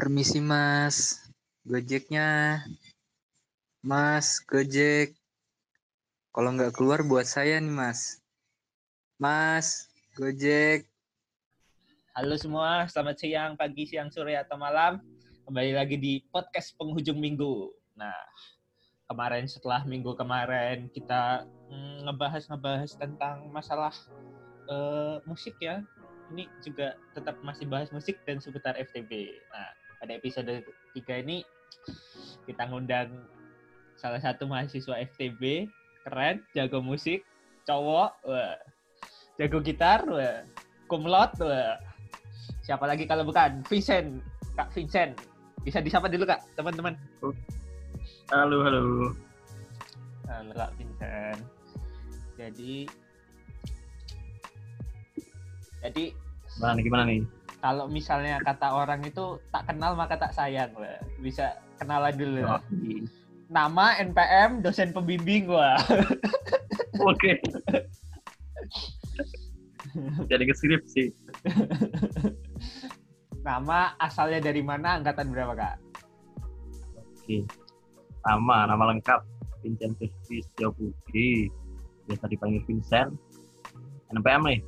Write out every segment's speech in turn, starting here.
Permisi mas, gojeknya. Mas, gojek. Kalau nggak keluar buat saya nih mas. Mas, gojek. Halo semua, selamat siang, pagi, siang, sore, atau malam. Kembali lagi di podcast penghujung minggu. Nah, kemarin setelah minggu kemarin kita mm, ngebahas-ngebahas tentang masalah eh, musik ya. Ini juga tetap masih bahas musik dan seputar FTB. Nah, pada episode 3 ini kita ngundang salah satu mahasiswa FTB, keren, jago musik, cowok, wah. jago gitar, wah. kumlot, wah. siapa lagi kalau bukan Vincent, Kak Vincent. Bisa disapa dulu Kak, teman-teman. Halo, halo. Halo Kak Vincent. Jadi jadi Gimana nih, gimana nih? Kalau misalnya kata orang itu tak kenal maka tak sayang wah. bisa kenalan dulu lah. nama NPM dosen pembimbing wah Oke. Jadi ke skripsi. nama asalnya dari mana angkatan berapa kak Oke. Nama, nama lengkap. Vincent Rizky Setiabudi. Biasa dipanggil Vincent. NPM nih.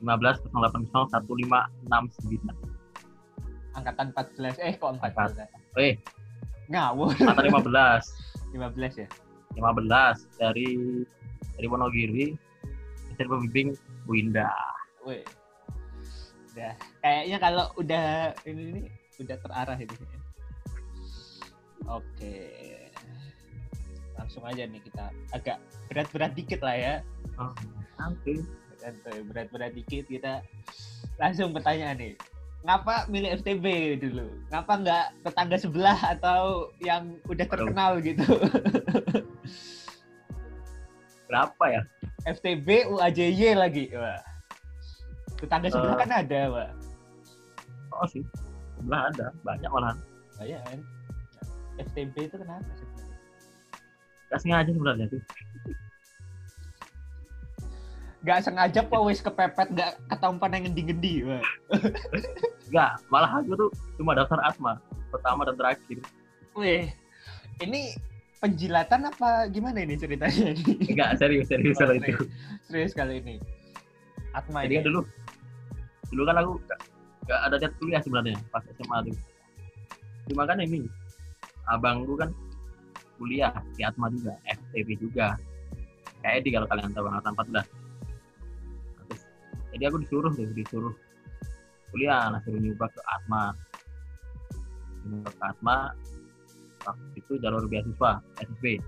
15 080 1569. angkatan 14 eh kok 14 Eh, ngawur kata 15. 15 ya 15 dari dari Wonogiri. Dosen pembimbing Bu Indah. Wih. udah kayaknya kalau udah ini, ini udah terarah ini oke langsung aja nih kita agak berat-berat dikit lah ya Oh, santai berat-berat dikit kita langsung pertanyaan nih ngapa milih FTB dulu ngapa nggak tetangga sebelah atau yang udah terkenal gitu Berapa ya? FTB UAJY lagi wah tetangga sebelah Eh. kan ada wah Oh sih. Sebelah ada. Banyak malahan. oh, iya kan FTB itu kenapa sebenarnya Gak sengaja sebenarnya sih. Nggak sengaja apa wis kepepet nggak ketampan yang ngendi-ngendi wah Enggak, malah aku tuh cuma daftar asma pertama dan terakhir. Wih, ini penjilatan apa gimana ini ceritanya? Enggak, serius, serius Oh, kalau itu. Serius kali ini. Atma Jadi ini. kan dulu, dulu kan aku nggak nggak ada niat kuliah sebenarnya pas SMA tuh. Cuma kan ini, abangku kan kuliah di Atma juga, FTP juga. Kayak Edi kalau kalian tahu angkatan 14. Jadi aku disuruh tuh, disuruh kuliah, nah suruh nyoba ke Atma. Nyoba ke Atma, waktu itu jalur beasiswa, SSB.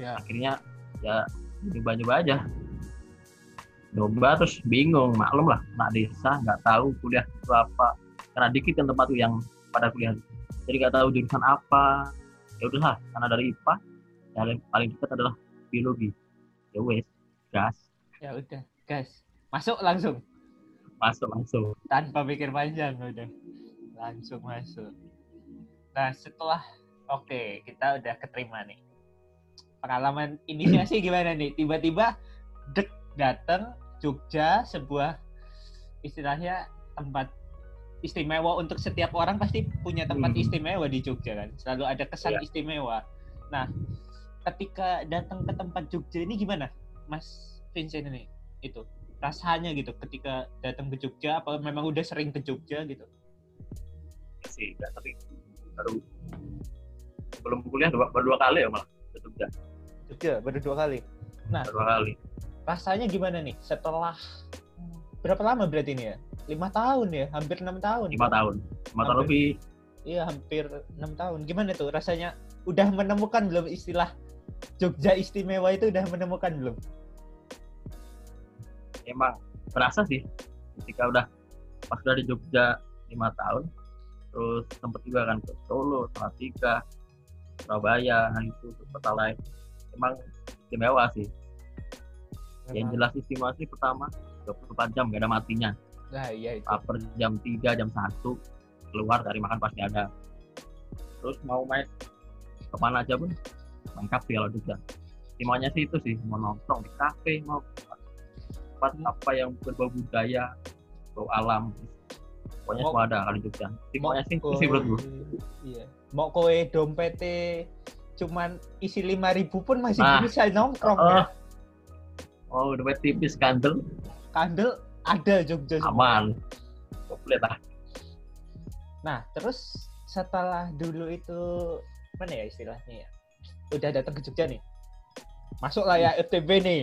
Ya. akhirnya ya nyoba-nyoba aja nyoba terus bingung maklum lah anak desa nggak tahu kuliah itu apa karena dikit kan tempat tuh yang pada kuliah jadi nggak tahu jurusan apa ya udahlah karena dari IPA yang paling dekat adalah biologi ya wes gas Ya udah, guys. Masuk langsung masuk masuk tanpa pikir panjang udah. Langsung masuk. Nah, setelah oke, kita udah keterima nih. Pengalaman inisiasi gimana nih? Tiba-tiba dek datang Jogja sebuah istilahnya tempat istimewa untuk setiap orang pasti punya tempat Hmm. istimewa di Jogja kan. Selalu ada kesan Iya. istimewa. Nah, ketika datang ke tempat Jogja ini gimana, Mas Vincent ini? Itu rasanya gitu ketika datang ke Jogja apa memang udah sering ke Jogja gitu? sih nggak tapi baru belum kuliah dua, baru dua kali ya malah ke Jogja Jogja baru dua kali. baru dua kali Rasanya gimana nih setelah berapa lama berarti ini ya? Lima tahun ya, hampir enam tahun. lima tahun lima tahun lebih Iya, hampir enam tahun. Gimana tuh rasanya? Udah menemukan belum istilah Jogja istimewa itu udah menemukan belum? Emang berasa sih ketika udah pas udah di Jogja lima tahun terus sempet juga kan ke Solo, Salatiga, Surabaya, nah itu ke kota lain. Emang istimewa sih. Yang Memang- jelas istimewa sih pertama 24 jam gak ada matinya. Nah, iya itu. per jam 3, jam 1 keluar dari makan pasti ada. Terus mau main ke mana aja pun lengkap sih kalau Jogja. Istimewanya sih itu sih mau nongkrong di kafe mau tempat apa yang berbau budaya bau alam pokoknya semua ada kalau Jogja pokoknya sih sih menurutku Iya. Mau kowe dompetnya cuman isi 5000 pun masih Nah. bisa nongkrong oh ya. oh udah tipis kandel Kandel ada Jogja aman komplit lah Nah, terus setelah dulu itu mana ya istilahnya ya? Udah datang ke Jogja nih. Masuk lah ya FTB nih.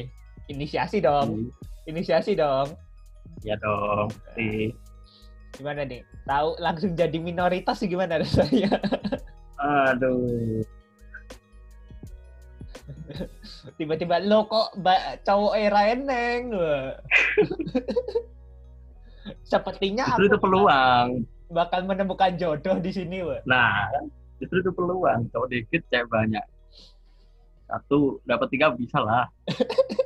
Inisiasi dong. Inisiasi dong. ya dong sih Gimana nih? Tahu langsung jadi minoritas sih gimana rasanya? aduh Tiba-tiba lo kok cowok era eneng. Sepertinya justru itu aku peluang bakal menemukan jodoh di sini, wah. nah justru itu peluang kalau dikit cewek banyak satu dapat tiga bisa lah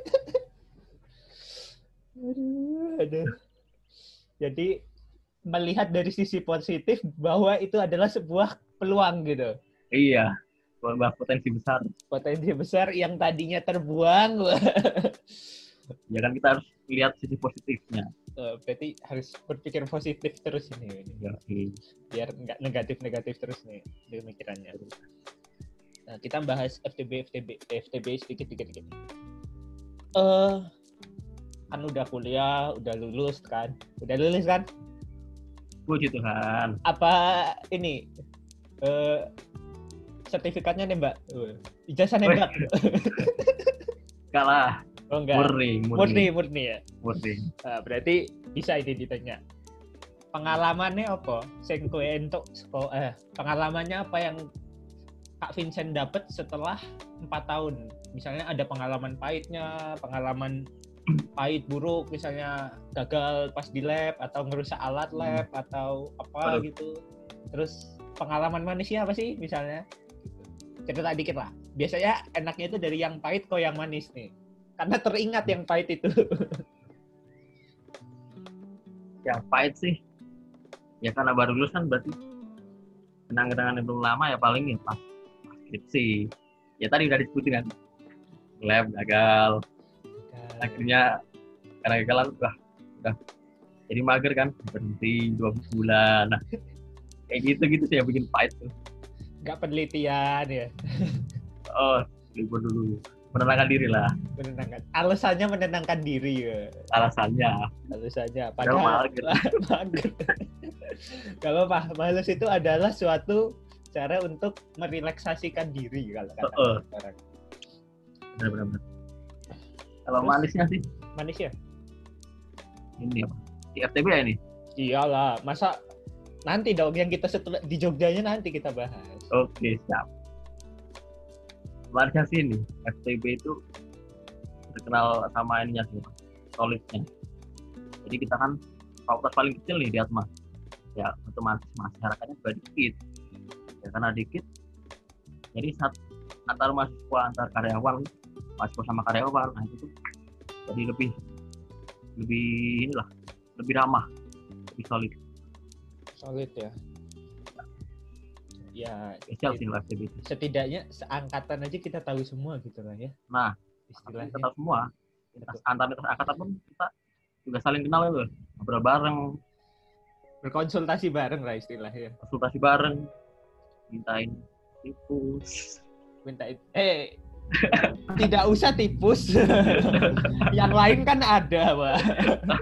Aduh, aduh. Jadi melihat dari sisi positif bahwa itu adalah sebuah peluang gitu. iya bahwa potensi besar Potensi besar yang tadinya terbuang. ya kan kita harus lihat sisi positifnya Eh, Berarti harus berpikir positif terus ini. ya, iya. Biar nggak negatif-negatif terus nih pemikirannya. Nah, kita bahas FTB, FTB, FTB sedikit, dikit, dikit. Kan udah kuliah, udah lulus kan? Udah lulus kan? puji Tuhan. Apa ini? Eh sertifikatnya nembak? Eh, ijazah nembak? Enggak lah. Oh enggak. Murni murni. Murni murni ya? Murni. Nah, berarti bisa ini ditanya. Pengalamannya apa? Sing kowe entuk seko- eh pengalamannya apa yang Kak Vincent dapat setelah empat tahun? Misalnya ada pengalaman pahitnya pengalaman pahit buruk misalnya gagal pas di lab atau ngerusak alat lab atau apa Waduh. gitu. Terus pengalaman manisnya apa sih misalnya? Cerita dikit lah. Biasanya enaknya itu dari yang pahit ke yang manis nih. Karena teringat yang pahit itu. Yang pahit sih. Ya karena baru lulus kan berarti. Kenang-kenangan yang belum lama ya paling ya pas skripsi. Ya tadi udah disebutin kan lab gagal akhirnya karena gagalan udah udah jadi mager kan berhenti dua bulan. Nah kayak gitu gitu sih yang bikin pahit tuh. Nggak penelitian ya. Oh libur dulu. Menenangkan diri lah. Menenangkan alasannya menenangkan diri ya. Alasannya. Alasannya padahal mager. mager. Kalau Pak males itu adalah suatu cara untuk merelaksasikan diri kalau kata Heeh. orang. Benar-benar kalau manisnya sih? Manis ya ini di FTB ya ini? Iyalah masa nanti dong yang kita setelah di Jogjanya nanti kita bahas. Oke siap. Manisnya sih ini FTB itu terkenal sama ininya sih solidnya. Jadi kita kan fakultas paling kecil nih di Atma. Ya otomatis masyarakatnya juga dikit. Ya karena dikit jadi saat antar mahasiswa antar karyawan mahasiswa sama karyawan nah itu tuh jadi lebih lebih inilah lebih ramah lebih solid. Solid ya. Ya spesial sih lah FTB itu setidaknya seangkatan aja kita tahu semua gitu lah ya Nah, istilahnya. kita tahu semua. Lintas- antar lintas angkatan pun kita juga saling kenal ya ngobrol bareng. Berkonsultasi bareng lah istilahnya. Konsultasi bareng. Mintain tipus minta it- eh tidak usah tipus. Yang lain kan ada pak.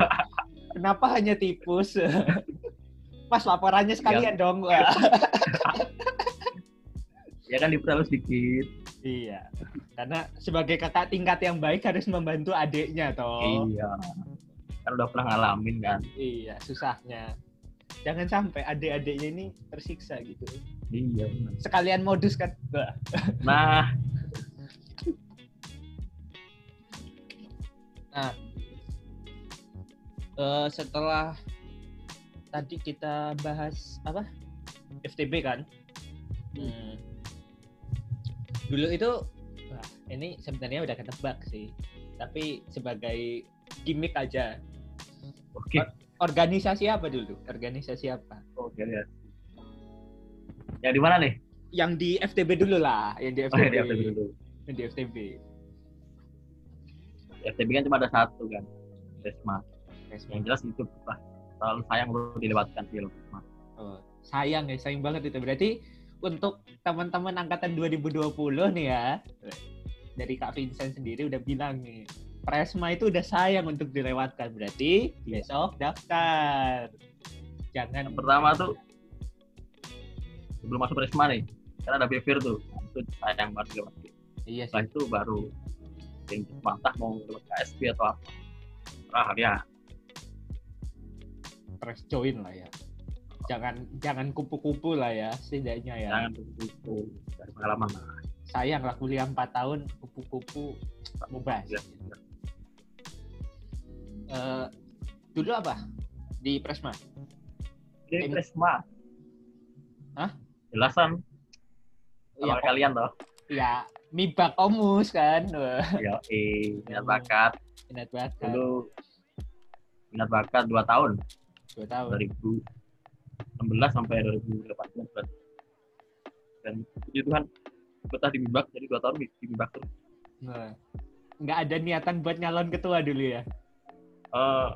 Kenapa hanya tipus? Mas laporannya sekalian dong Wak. ya kan diperhalus sedikit iya. Karena sebagai kakak tingkat yang baik harus membantu adiknya toh. Iya. Kan udah pernah ngalamin kan? Iya susahnya. Jangan sampai adik-adiknya ini tersiksa gitu. Iya sekalian modus kan Wah. Nah Eh, setelah tadi kita bahas apa? FTB kan? Hmm. dulu itu wah, ini sebenarnya udah ketebak sih. Tapi sebagai gimmick aja. Oke. Organisasi apa dulu? Organisasi apa? Oke lihat yang di mana nih? Yang di FTB dulu lah yang di oh, FTB, ya, di FTB dulu. Yang di FTB FTB kan cuma ada satu kan Resmi. yang jelas itu lah terlalu sayang untuk dilewatkan film Mas. Oh, sayang ya, sayang banget itu. Berarti untuk teman-teman angkatan 2020 nih ya, dari Kak Vincent sendiri udah bilang nih, Presma itu udah sayang untuk dilewatkan. Berarti besok daftar. Jangan yang pertama tuh sebelum masuk Prisma nih kan ada Bevir tuh itu sayang banget dilewatkan Iya sih. setelah itu baru yang mantah mau lewat KSP atau apa ah dia press join lah ya. Jangan jangan kupu-kupu lah ya setidaknya ya. jangan buku dari pengalaman lah Sayang lah kuliah 4 tahun kupu-kupu mubas. Ya. Eh, dulu apa? Di Presma? Ini Ini- Prisma Hah? jelasan Ya, sama kalian toh ya Mibak Omus kan. Eh minat bakat minat bakat. dulu minat bakat 2 tahun 2 tahun. 2016 sampai 2018 berarti. dan puji Tuhan betah di Mibak jadi 2 tahun di Mibak terus Nah, nggak ada niatan buat nyalon ketua dulu ya? Eh,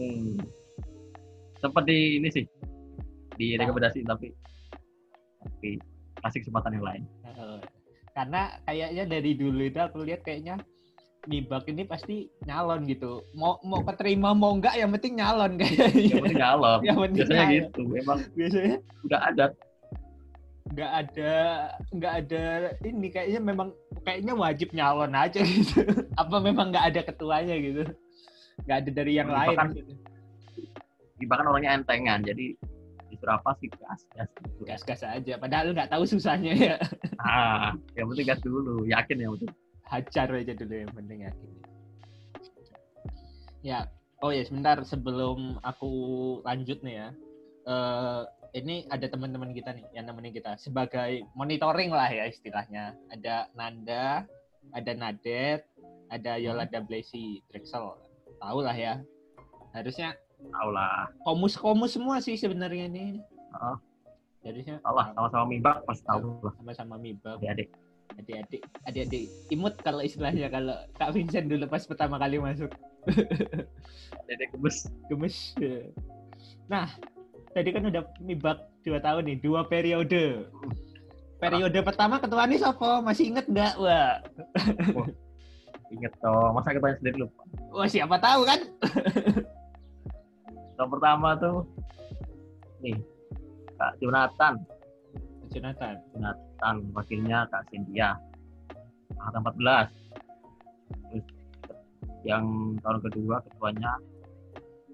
hmm, sempat di ini sih di rekomendasi tapi tapi kasih kesempatan yang lain Heeh. Karena kayaknya dari dulu itu aku lihat kayaknya Mibak ini pasti nyalon gitu. Mau mau keterima mau enggak yang penting nyalon yang kayaknya. penting nyalon Yang penting biasanya nyalon. gitu emang Biasanya udah ada nggak ada nggak ada ini kayaknya memang kayaknya wajib nyalon aja gitu. Apa memang nggak ada ketuanya gitu? Nggak ada dari yang lain. Bahkan- gitu. bahkan orangnya entengan jadi disuruh apa sih gas gas gitu. Gas-gas aja. Padahal nggak tahu susahnya ya. ah yang penting gas dulu yakin yang penting hajar aja dulu yang penting yakin. Ya, oh ya sebentar sebelum aku lanjut nih ya. Eh ini ada teman-teman kita nih yang nemenin kita sebagai monitoring lah ya istilahnya. Ada Nanda, ada Nadet, ada Yolanda Blesi Drexel. Tahu lah ya. Harusnya tau lah komus-komus semua sih sebenarnya ini. Heeh. Harusnya tau lah sama-sama mibak pasti tahu lah. sama-sama mibak. adik-adik. Adik-adik adik-adik imut kalau istilahnya kalau Kak Vincent dulu pas pertama kali masuk. Adik kebus gemes nah tadi kan udah mibak dua tahun nih dua periode. Periode pertama ketua nih siapa masih inget nggak? Wah. Inget toh masa kita sendiri lupa wah siapa tahu kan yang pertama tuh nih Kak Jonathan. Jonathan. Jonathan wakilnya Kak Cynthia. Angkatan 14 terus yang tahun kedua ketuanya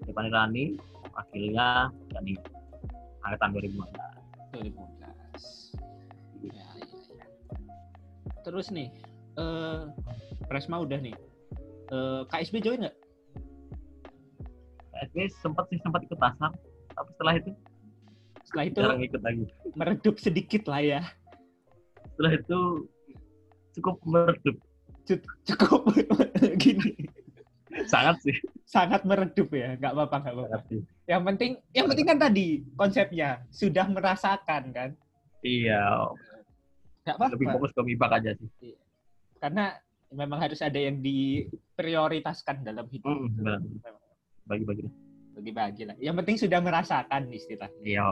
Stefani Rani wakilnya Dani angkatan 2015 2015 ya, ya, ya. terus nih eh Presma udah nih. Eh KSB join nggak SB sempat sih sempat ikut pasar tapi setelah itu setelah itu jarang ikut lagi. meredup sedikit lah ya. Setelah itu cukup meredup. Cukup gini. Sangat sih. Sangat meredup ya nggak apa-apa nggak apa-apa. Yang penting yang penting kan tadi konsepnya sudah merasakan kan? Iya. Nggak lebih apa-apa fokus ke mibak aja sih. Karena memang harus ada yang diprioritaskan dalam hidup. Hmm, benar. Memang bagi-bagi bagi-bagi lah. Yang penting sudah merasakan istilahnya. Iya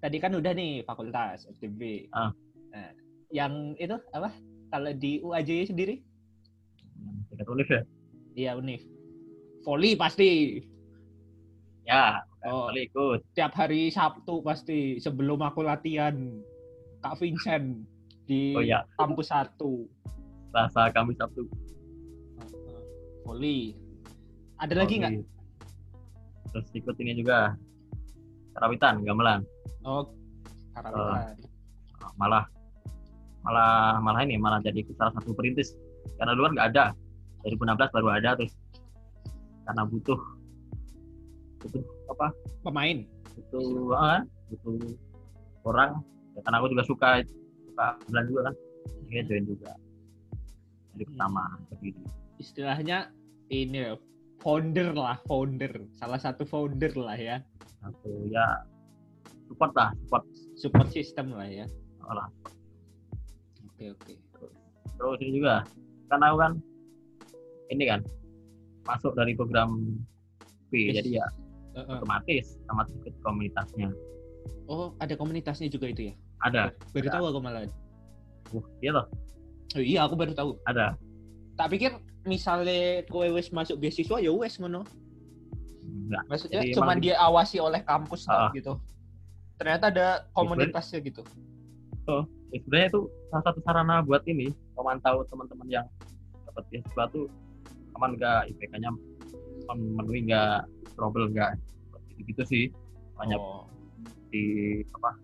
tadi kan udah nih fakultas FTB Ah. nah, yang itu apa? Kalau di UAJ sendiri? Tingkat univ ya? Iya Unif. Volley pasti. Ya oh, boleh ikut. Tiap hari Sabtu pasti sebelum aku latihan. Kak Vincent di oh ya kampus satu. Rasa kami sabtu volley ada lagi nggak? Oke. terus ikut ini juga. Karawitan gamelan. Oh karawitan. Nah, malah malah malah ini malah jadi salah satu perintis. Karena dulu kan nggak ada. 2016 baru ada terus karena butuh butuh apa? Pemain. Butuh ah, butuh orang. Ya, karena aku juga suka suka gamelan juga kan. Akhirnya join juga. Jadi pertama berdiri. Istilahnya ini founder lah founder salah satu founder lah ya satu ya support lah support support system lah ya lah oke oke terus ini juga karena aku kan ini kan masuk dari program FTP Yes. jadi ya Heeh. otomatis sama ikut komunitasnya Oh, ada komunitasnya juga itu ya? ada Baru Ada. tahu aku malah. uh, iya loh Oh, iya, aku baru tahu. ada Tak pikir misalnya kowe wis masuk beasiswa ya wes ngono. enggak Maksudnya Jadi cuma emang- diawasi oleh kampus Ah. gitu. Ternyata ada komunitasnya gitu. ya, sebenarnya itu salah satu sarana buat ini memantau teman-teman yang dapat beasiswa tuh aman nggak IPK-nya memenuhi nggak trouble nggak gitu gitu sih banyak Oh, di apa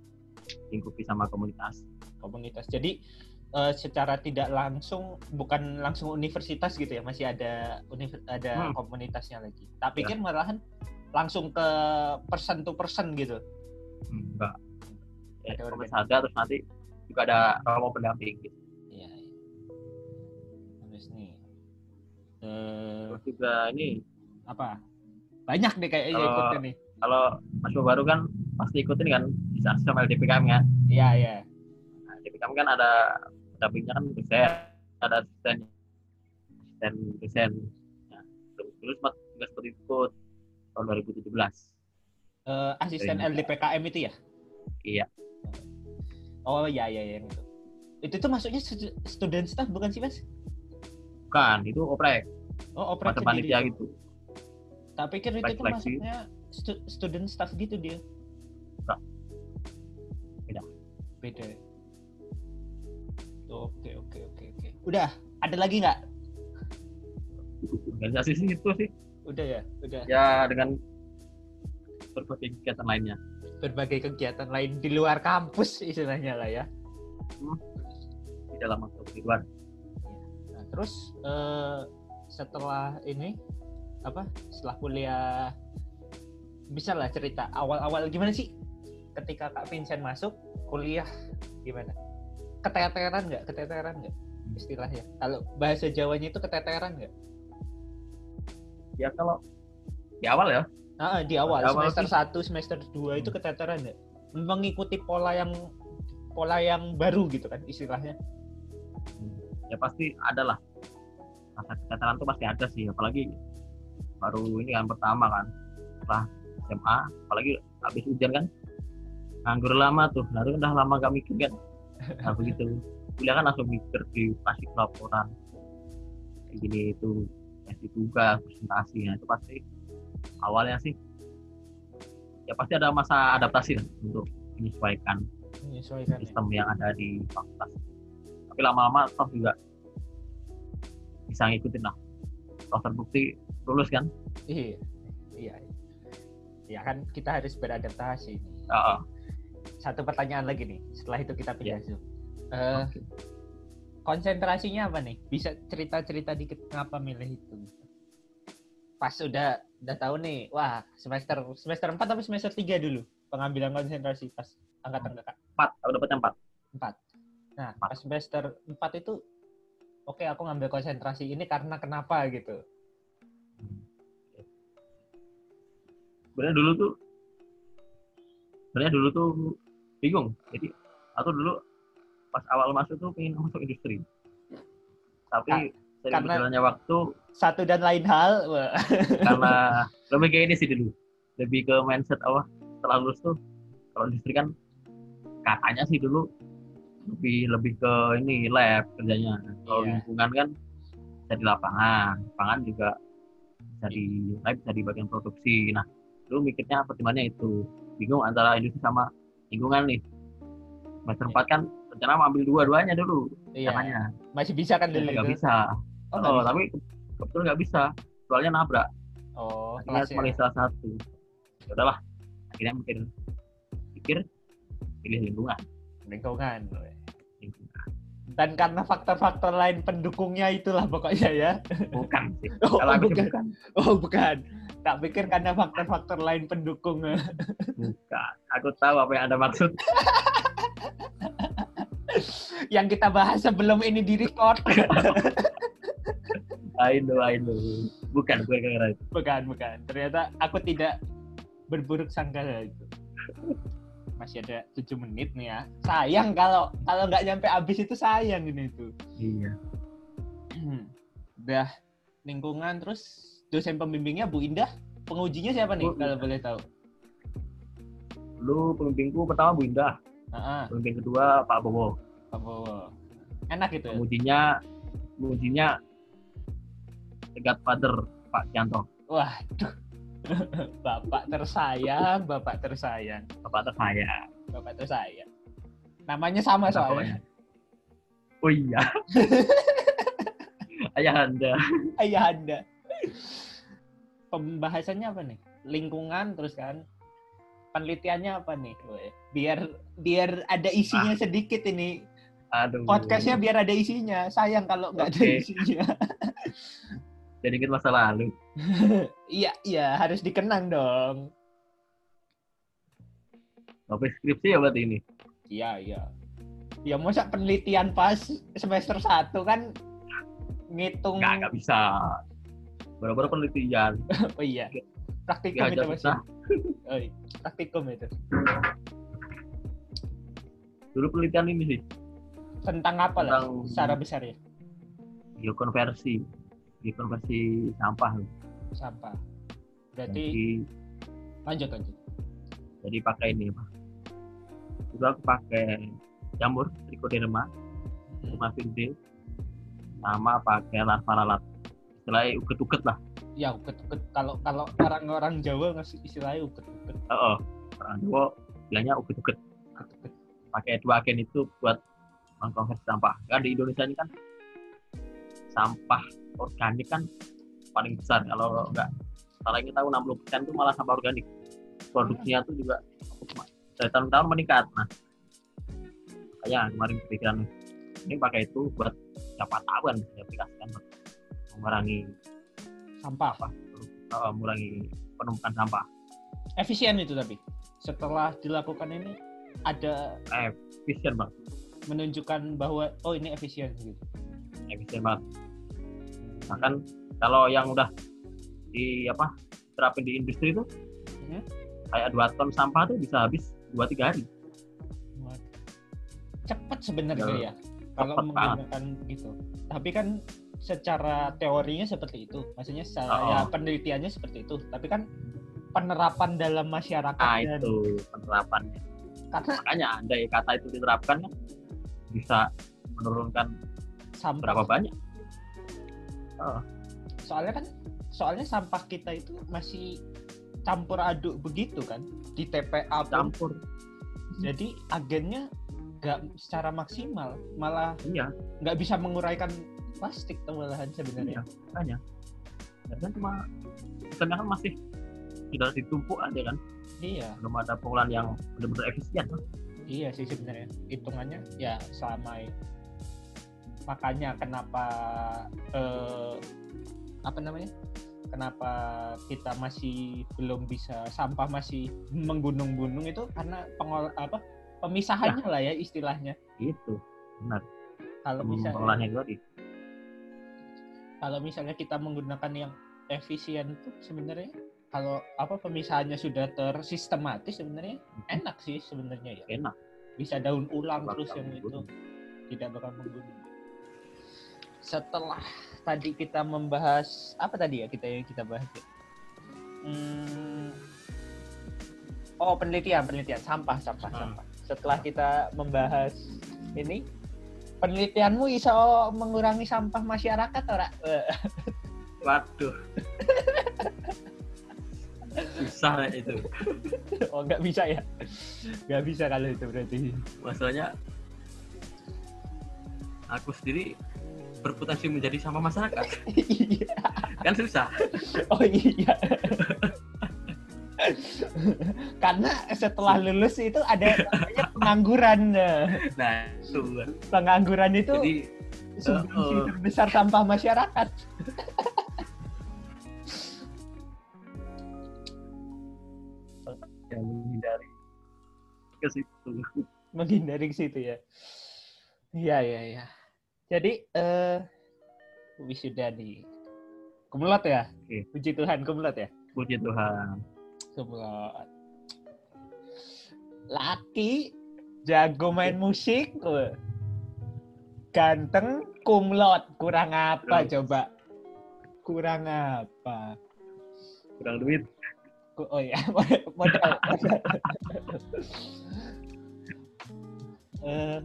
lingkupi sama komunitas komunitas. Jadi eh, secara tidak langsung bukan langsung universitas gitu ya, masih ada ada Hmm. komunitasnya lagi. Tak pikir malahan langsung ke person to person gitu. Hmm, enggak ya, Ada komunitas ada terus nanti juga ada romo pendamping gitu. Iya. iya. Terus nih. Eh, terus juga ini apa? Banyak nih kayaknya Kalau- ikutnya nih. kalau mahasiswa baru kan pasti ikutin kan bisa sama LDPKM kan Iya, iya. nah, LDPKM kan ada pendampingnya kan dosen ada asisten asisten dosen nah, terus mas juga seperti itu tahun 2017 Eh, asisten Iya. LDPKM itu ya? iya Oh iya iya iya itu. Itu tuh masuknya stu- student staff bukan sih mas? bukan itu oprek Oh macam panitia gitu Tak pikir itu tuh masuknya stu- student staff gitu dia. Enggak. Beda. Beda. Udah ada lagi nggak? organisasi sih itu sih Udah ya udah. ya dengan berbagai kegiatan lainnya Berbagai kegiatan lain di luar kampus istilahnya lah ya. di dalam waktu di luar Nah, terus eh, setelah ini apa? Setelah kuliah bisa lah cerita awal-awal gimana sih ketika Kak Vincent masuk kuliah gimana? Keteteran nggak? Keteteran nggak istilahnya? Kalau bahasa Jawanya itu keteteran nggak? ya kalau di awal ya Nah, di awal, Di awal semester sih. 1, semester 2 itu keteteran nggak? Mengikuti pola yang pola yang baru gitu kan istilahnya. ya pasti ada lah rasa keteteran tuh pasti ada sih apalagi baru ini kan pertama kan setelah SMA apalagi habis ujian kan nganggur lama tuh lalu udah lama gak mikir kan nah begitu kuliah kan langsung mikir di kasih laporan kayak gini itu kasih tugas presentasi nah itu pasti awalnya sih ya pasti ada masa adaptasi lah untuk menyesuaikan Menyesuaikan ya. sistem yang ada di fakultas. Tapi lama-lama toh juga bisa ngikutin lah. Toh terbukti lulus kan? Iya. Iya. Ya kan kita harus beradaptasi. Heeh. Satu pertanyaan lagi nih. Setelah itu kita pindah. Zoom. Eh, konsentrasinya apa nih? Bisa cerita-cerita dikit kenapa milih itu? Pas udah udah tahu nih, wah semester semester 4 atau semester 3 dulu pengambilan konsentrasi pas angkatan kakak Empat, aku dapatnya empat. 4. Nah, pas semester 4 itu oke aku ngambil konsentrasi ini karena kenapa gitu. Sebenarnya dulu tuh, sebenarnya dulu tuh bingung. Jadi aku dulu pas awal masuk tuh pengen masuk industri. Tapi Ah, karena- berjalannya waktu Satu dan lain hal, karena lebih kayak ini sih dulu. Lebih ke mindset apa setelah lulus tuh kalau industri kan katanya sih dulu lebih lebih ke ini lab kerjanya. Kalau Iya. lingkungan kan bisa di lapangan, lapangan juga bisa di lab bisa di bagian produksi. Nah, dulu mikirnya pertimbangannya itu bingung antara industri sama lingkungan nih. Semester Iya. 4 kan rencana mau ambil dua-duanya dulu Iya, caranya. masih bisa kan dulu Nggak bisa. Oh, Oh, bisa. tapi ke- kebetulan nggak bisa. Soalnya nabrak. Oh, akhirnya ya. cuma salah satu ya udahlah akhirnya mikir pikir pilih lingkungan lingkungan. lingkungan Dan karena faktor-faktor lain pendukungnya itulah pokoknya ya. bukan sih Oh, kalau bukan. bukan Oh, bukan. Tak pikir karena faktor-faktor lain pendukung. bukan aku tahu apa yang anda maksud yang kita bahas sebelum ini di record. I know I know bukan bukan gara itu bukan, bukan. Ternyata aku tidak berburuk sangka itu. Masih ada 7 menit nih ya. Sayang kalau kalau nggak nyampe habis itu sayang ini tuh. iya Udah lingkungan terus dosen pembimbingnya Bu Indah pengujinya siapa nih Oh, kalau boleh tahu? Lu pemimpinku pertama Bu Indah, Heeh, pemimpin kedua Pak Bowo. Pak Bowo. Enak gitu ya? Pengujinya pengujinya The Godfather Pak Janto. Waduh. Bapak tersayang, Bapak tersayang, Bapak tersayang. Bapak tersayang. Namanya sama Nah, soalnya. Oh iya. Ayah Anda. Ayah Anda. Pembahasannya apa nih? Lingkungan terus kan? Penelitiannya apa nih? Biar biar ada isinya Ah. sedikit ini. Aduh. Podcastnya biar ada isinya. Sayang kalau nggak ada Oke. isinya. Jadi ingat masa lalu. Iya, iya, harus dikenang dong. Topik skripsi ya berarti ini. Iya, iya. Ya masa penelitian pas semester 1 kan ngitung Nggak, nggak bisa. Baru-baru penelitian. oh iya. Praktikum Nggak itu masih. Oh, iya. Praktikum itu. Dulu penelitian ini sih. Tentang apa lah Tentang- secara besar ya? Biokonversi. Biokonversi sampah. Sampah. Berarti Jadi, lanjut lanjut. jadi pakai ini apa? Dulu aku pakai jamur trichoderma, Hmm. cuma verde, sama pakai larva lalat. Istilahnya uket-uket lah. Ya, uket-uket. Kalau kalau orang-orang Jawa ngasih istilahnya uket-uket. Oh, orang Jawa bilangnya. Uket-uket. Pakai dua agen itu buat mengkonversi sampah. Kan di Indonesia ini kan sampah organik kan paling besar. Kalau enggak salah kita tahu 60% itu malah sampah organik. Produksinya tuh juga dari tahun ke tahun meningkat. Nah, kayak kemarin kepikiran ini pakai itu buat siapa tahu kan bisa diaplikasikan buat mengurangi Sampah. apa uh, mengurangi penumpukan sampah. Efisien itu tapi. Setelah dilakukan ini ada Efisien banget, menunjukkan bahwa oh ini efisien gitu. efisien banget. Bahkan kalau yang udah di apa terapin di industri itu Mhm. kayak dua ton sampah tuh bisa habis dua tiga hari. Cepat sebenarnya Ya, ya. Kalau cepet banget. menggunakan gitu. Tapi kan secara teorinya seperti itu. Maksudnya secara Oh. ya penelitiannya seperti itu. Tapi kan penerapan dalam masyarakat Nah dan- itu penerapannya. karena Makanya andai kata itu diterapkan kan bisa menurunkan sampah berapa banyak. soalnya kan soalnya sampah kita itu masih campur aduk begitu kan di TPA pun Campur. jadi agennya nggak secara maksimal malah Iya, nggak bisa menguraikan plastik malahan iya, sebenarnya makanya. Dan cuma kan masih sudah ditumpuk aja kan, iya belum ada pengolahan yang benar-benar efisien. kan. Iya sih sebenarnya. Hitungannya ya selama i- makanya kenapa eh, apa namanya? Kenapa kita masih belum bisa sampah masih menggunung-gunung itu karena pengol apa pemisahannya lah ya istilahnya. Itu benar. kalau misalnya kalau misalnya kita menggunakan yang efisien tuh sebenarnya kalau apa pemisahannya sudah tersistematis sebenarnya enak sih sebenarnya ya. Enak. bisa daun ulang Bakal terus yang itu. tidak bakal menggunung. Setelah tadi kita membahas apa tadi ya kita yang kita bahas ya? Hmm, oh penelitian penelitian. Sampah sampah Hmm. sampah. Setelah kita membahas ini penelitianmu iso mengurangi sampah masyarakat ora? Waduh. Susah itu. oh nggak bisa ya nggak bisa kalau itu berarti Masalahnya aku sendiri berpotensi menjadi sama masyarakat. Iya. Kan susah. oh iya karena setelah lulus itu ada namanya pengangguran Nah, itu. pengangguran itu Jadi sumbangsi uh, uh. terbesar sampah masyarakat yang menghindari. Ke situ. menghindari ke situ ya? Iya iya iya. Jadi eh wisuda nih kumlot ya? Oke. puji Tuhan kumlot ya? Puji Tuhan. kumlot. Laki jago main musik ganteng kumlot. Kurang apa Terus. coba? Kurang apa? Kurang duit. Oh iya, modal. modal. Eh,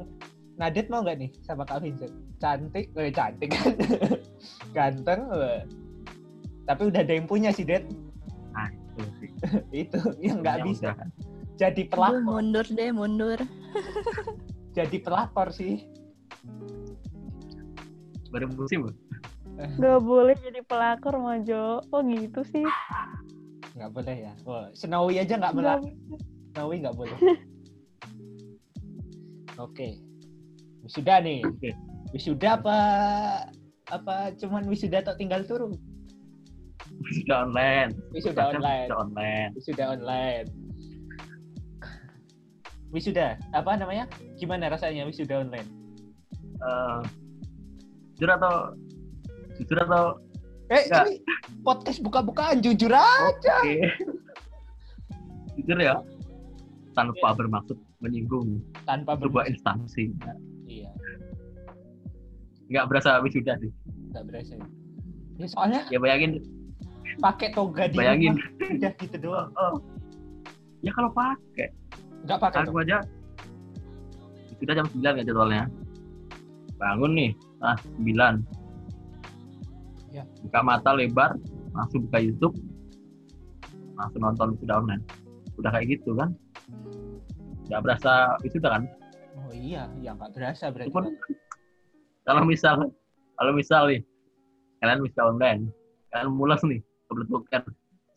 Nadet mau nggak nih sama Kak Vincent? Cantik, eh, cantik kan? Ganteng, eh. tapi udah ada yang punya sih, Det. Ah, itu sih. Itu yang nggak Yang bisa. udah. Jadi Aduh, pelakor, mundur deh, mundur. jadi pelakor sih. Baru musim loh. Gak boleh jadi pelakor Mojo. Oh gitu sih. Nggak boleh ya. Oh, Snowy aja nggak boleh. Gak, Snowy nggak boleh. Oke. Wisuda nih. Oke. Wisuda apa apa cuman wisuda atau tinggal turun? Sudah online. Wisuda online. Sudah online. Wisuda online. Wisuda, apa namanya? Gimana rasanya wisuda online? Eh, jujur atau jujur atau Eh, Nggak. ini podcast buka-bukaan jujur aja. jujur ya tanpa bermaksud menyinggung Tanpa sebuah bermaksud. instansi. Iya, nggak berasa wisuda sih. Nggak berasa. Ya, soalnya ya bayangin. pakai toga di bayangin. udah gitu doang. oh, ya kalau pakai. Nggak pakai aku toga. aja. Sudah jam 9 ya jadwalnya. Bangun nih. Ah 9 Ya. buka mata lebar langsung buka YouTube. Langsung nonton sudah online udah kayak gitu kan? Nggak berasa wisuda kan? Oh iya, ya nggak berasa berarti. itu pun kalau misal kalau misal nih kalian bisa online kalian mulas nih kebetulan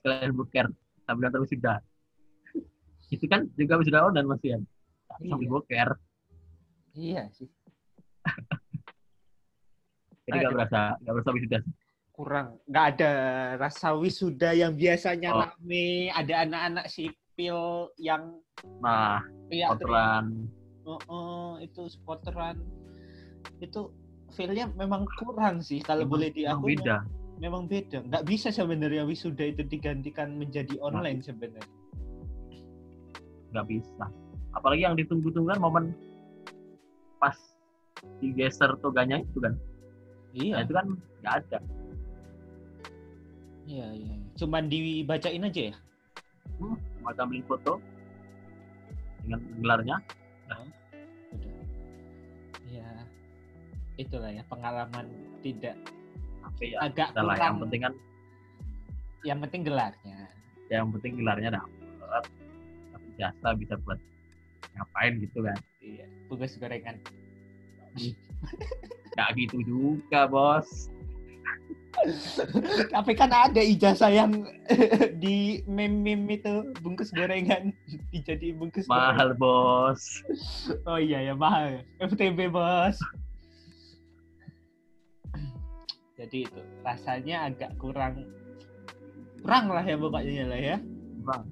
kalian boker sambil nonton wisuda itu kan juga wisuda online masih ya sambil Iya. boker. Iya sih. jadi nggak berasa nggak berasa wisuda kurang. Nggak ada rasa wisuda yang biasanya Oh. rame. Ada anak-anak sipil yang nah kotoran oh, oh, itu supporteran itu feelnya memang kurang sih kalau boleh di emang aku beda. Memang beda. Nggak bisa sebenarnya wisuda itu digantikan menjadi Nah. online sebenarnya. Nggak bisa. Apalagi yang ditunggu-tunggu kan momen pas digeser toganya itu kan? Nah, iya itu kan nggak ada iya iya cuman dibacain aja ya? Mau ambil foto dengan gelarnya. Udah. Ya itulah ya pengalaman tidak tapi ya. agak lah yang kurang. penting kan yang penting gelarnya. Yang penting gelarnya dapet tapi jasa bisa buat ngapain gitu kan. Iya tugas gorengan. Nggak gitu juga bos tapi kan ada ijazah yang di meme-meme itu bungkus gorengan dijadi bungkus mahal bos. Oh iya ya mahal. FTB bos. Jadi itu rasanya agak kurang kurang lah ya pokoknya lah ya. Bang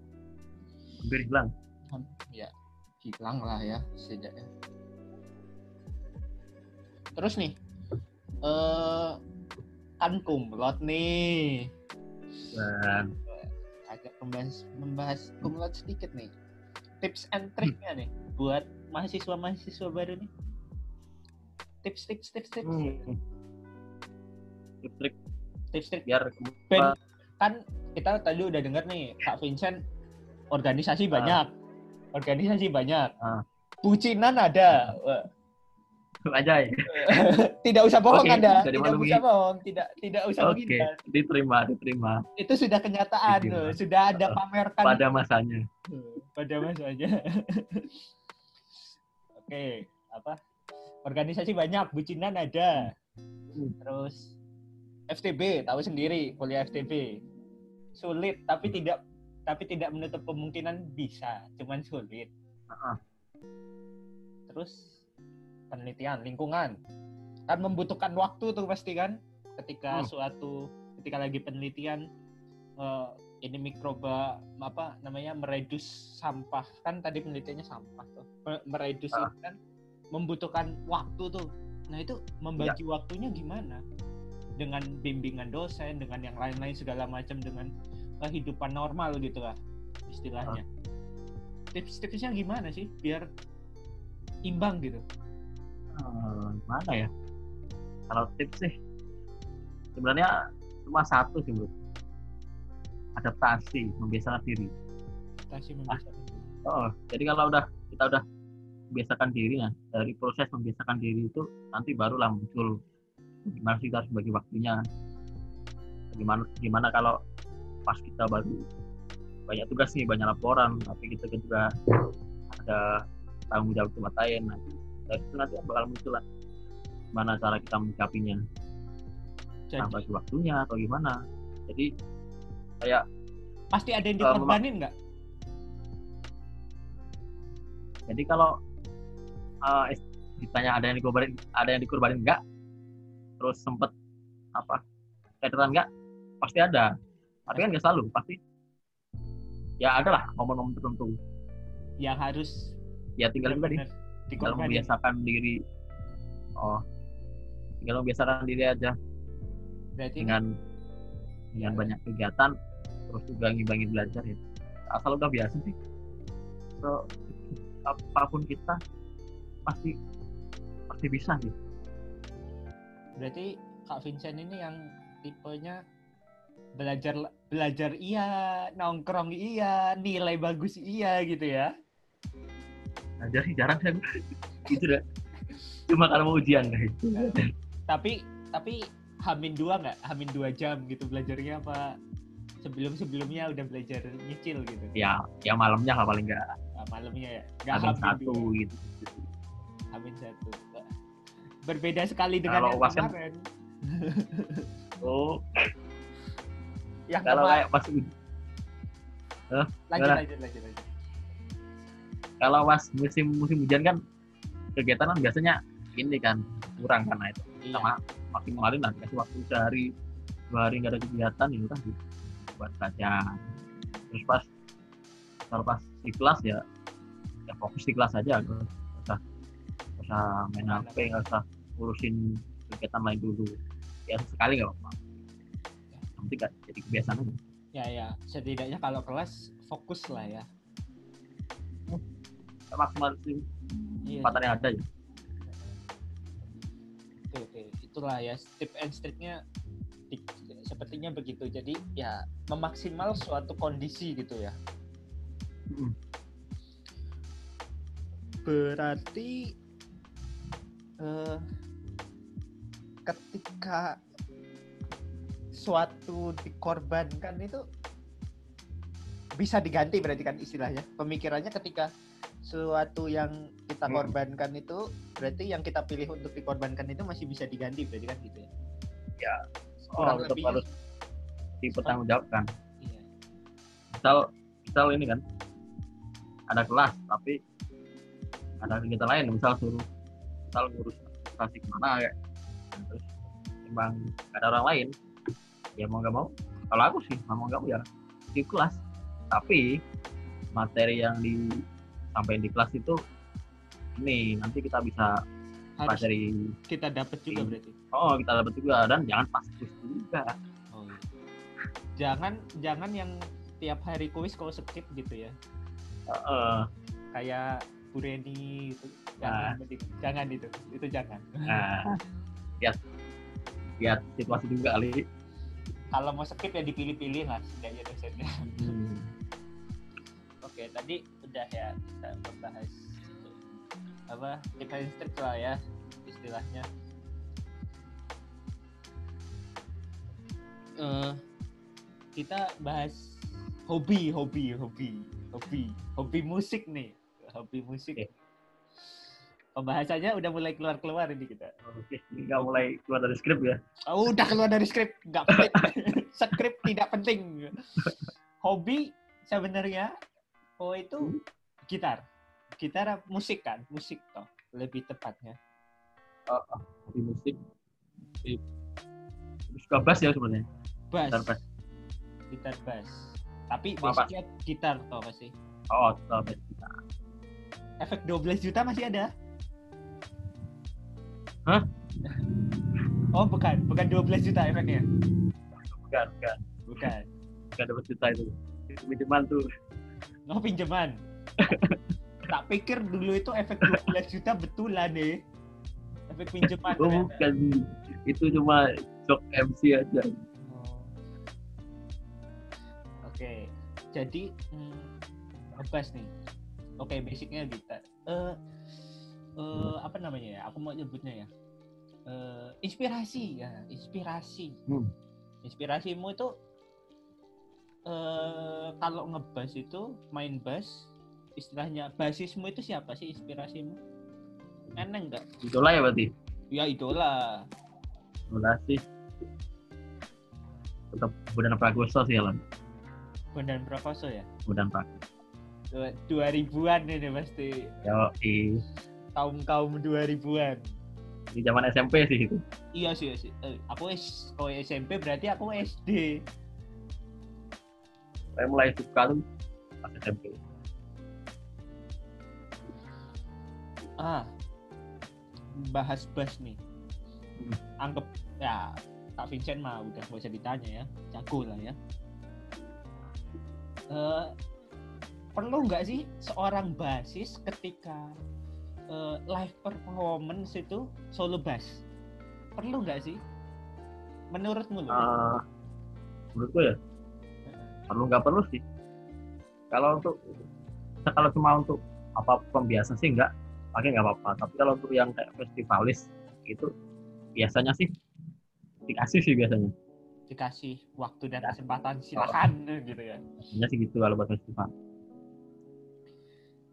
hampir hilang. Ya hilang lah ya setidaknya. Terus nih eh kan kumlot nih. Dan agak membahas membahas kumlot sedikit nih. Tips and triknya nih buat mahasiswa mahasiswa baru nih. Tips tips tips tips. Hmm, trik. Tips trik. Biar Ben, kan kita tadi udah dengar nih Kak Vincent organisasi banyak. Organisasi banyak. Ah. bucinan ada aja ya. Tidak usah bohong Oke, anda. tidak usah bohong. Tidak tidak usah oke menghindar diterima diterima. Itu sudah kenyataan Diterima. loh. Sudah ada pamerkan. pada masanya. Pada masanya. Oke apa? Organisasi banyak bucinan ada. Hmm. terus FTB tahu sendiri kuliah FTB sulit tapi tidak tapi tidak menutup kemungkinan bisa. Cuman sulit. Ah, ah. terus penelitian lingkungan. Kan membutuhkan waktu tuh pasti kan ketika Hmm. suatu ketika lagi penelitian eh, ini mikroba apa namanya meredus sampah. Kan tadi penelitiannya sampah tuh. Me- meredus Ah. itu kan membutuhkan waktu tuh. Nah itu membagi Ya. waktunya gimana? Dengan bimbingan dosen dengan yang lain-lain segala macam dengan kehidupan normal gitu lah istilahnya. Tips-tipsnya gimana sih biar imbang gitu Eh, mana ya? Kalau tips sih sebenarnya cuma satu sih bro. Adaptasi membiasakan diri. Adaptasi membiasakan diri. oh jadi kalau udah kita udah membiasakan diri nah dari proses membiasakan diri itu nanti barulah muncul gimana sih kita harus bagi waktunya. Gimana gimana kalau pas kita baru banyak tugas nih banyak laporan tapi kita juga ada tanggung jawab tempat lain nah, dari itu nanti bakal muncul lah. Gimana cara kita menyikapinya bagi waktunya atau gimana? Jadi kayak pasti ada yang dikorbanin nggak? jadi kalau uh, ditanya ada yang dikorbanin ada yang dikorbanin enggak terus sempet apa catatan enggak pasti ada. Tapi kan nggak selalu pasti. Ya ada lah momen-momen tertentu. Yang harus ya tinggal juga benar-benar tinggal dikorbanin. membiasakan diri. Oh. Tinggal membiasakan diri aja. Berarti dengan dengan banyak kegiatan terus juga ngimbangi belajar ya. Asal udah biasa sih. So apa pun kita pasti pasti bisa sih berarti Kak Vincent ini yang tipenya belajar belajar iya, nongkrong iya, nilai bagus iya gitu ya. Belajar sih jarang kan gitu dah cuma karena mau ujian guys Tapi tapi hamin dua nggak? Hamin dua jam gitu belajarnya apa? Sebelum sebelumnya udah belajar nyicil gitu. ya ya malamnya lah paling nggak Nah, malamnya ya. Nggak hamin hamin satu dua, gitu hamin satu. Berbeda sekali dengan Kalau yang kan- kemarin. oh Yang kalau kayak pas uji- lanjut, lanjut lanjut lanjut. Kalau pas musim musim hujan kan kegiatan kan biasanya ini kan kurang karena itu Iya. sama maksimalin lah kasih waktu sehari dua hari nggak ada kegiatan ya udah gitu. buat baca terus pas kalau pas di kelas ya ya fokus di kelas aja nggak usah nggak usah main. HP nggak usah ngurusin kegiatan lain dulu ya sekali nggak apa-apa nanti kan jadi kebiasaan aja Ya ya, setidaknya kalau kelas fokus lah ya. Maksimal sih Iya. kesempatan yang ada ya Oke, oke. Itulah ya tip and triknya di- sepertinya begitu. Jadi ya memaksimal suatu kondisi gitu ya. Mm. Berarti eh, ketika suatu dikorbankan itu bisa diganti berarti kan istilahnya. Pemikirannya ketika suatu yang kita Hmm. korbankan itu berarti yang kita pilih untuk dikorbankan itu masih bisa diganti berarti kan gitu ya. oh, Kurang tetap lebihnya- harus dipertanggungjawabkan Iya. misal misal ini kan ada kelas tapi ada kegiatan lain misal suruh misal ngurus administrasi ke mana kayak terus nggak ada orang lain ya mau nggak mau kalau aku sih mau nggak mau ya di kelas tapi materi yang disampaikan di kelas itu ini nanti kita bisa Harus pelajari kita dapat juga berarti. oh kita dapat juga dan jangan pas kuis juga Oh, iya. Jangan jangan yang tiap hari kuis kau skip gitu ya. Heeh. Kayak Bu Reni gitu. Jangan, mending. jangan itu. Itu jangan. nah lihat lihat situasi juga kali Kalau mau skip ya dipilih-pilih lah setidaknya dosennya. Hmm. Oke, tadi udah ya kita membahas apa kita instrik lah ya istilahnya. Eh, kita bahas hobi, hobi, hobi, hobi, hobi musik nih, hobi musik. Oke. Pembahasannya udah mulai keluar-keluar ini kita. Oke, ini nggak mulai keluar dari skrip ya. Oh, udah keluar dari skrip, nggak penting. skrip tidak penting. Hobi sebenarnya, oh itu gitar, gitar musik kan, musik toh lebih tepatnya. Di musik, di suka bass ya sebenarnya. Bass, Gitar bass. gitar bass. Tapi basicnya gitar toh masih. Oh, gitar bass kita. Efek 12 juta masih ada? Hah? Oh bukan, bukan 12 juta efeknya. Bukan, bukan, Bukan. bukan dapat juta itu. Itu pinjaman tuh. Oh pinjaman. tak pikir dulu itu efek 12 juta betulan deh. Efek pinjaman. Oh, bukan. Itu cuma shock MC aja. Oh. Oke, jadi hmm, ngebahas nih. Oke, basicnya kita. Eh, eh, apa namanya ya? Aku mau nyebutnya ya. Eh, inspirasi ya, inspirasi. Hmm. Inspirasimu itu eh kalau ngebas itu main bass, istilahnya basismu itu siapa sih inspirasimu? Eneng enggak? Itulah ya berarti. Ya idola. Itulah sih. Tetap Budan Prakoso sih Alan. Bondan Prakoso ya. Budan Prakoso. Dua- 2000-an ini pasti. Yo, di, Kaum-kaum 2000-an. di zaman SMP sih itu. Iya sih, iya sih. Eh, aku S kalau SMP berarti aku SD. Saya mulai suka tuh pas SMP. Ah, bahas bass nih. Hmm. Anggap ya Kak Vincent mah udah gak usah ditanya ya, jago lah ya. Eh, perlu nggak sih seorang basis ketika eh, live performance itu solo bass? Perlu nggak sih? Menurutmu? Eh, menurutku ya perlu nggak perlu sih. Kalau untuk kalau cuma untuk apa pembiasa sih nggak pakai nggak apa-apa. Tapi kalau untuk yang kayak festivalis itu biasanya sih dikasih sih biasanya. Dikasih waktu dan kesempatan silakan gitu ya. Biasanya sih gitu kalau buat festival.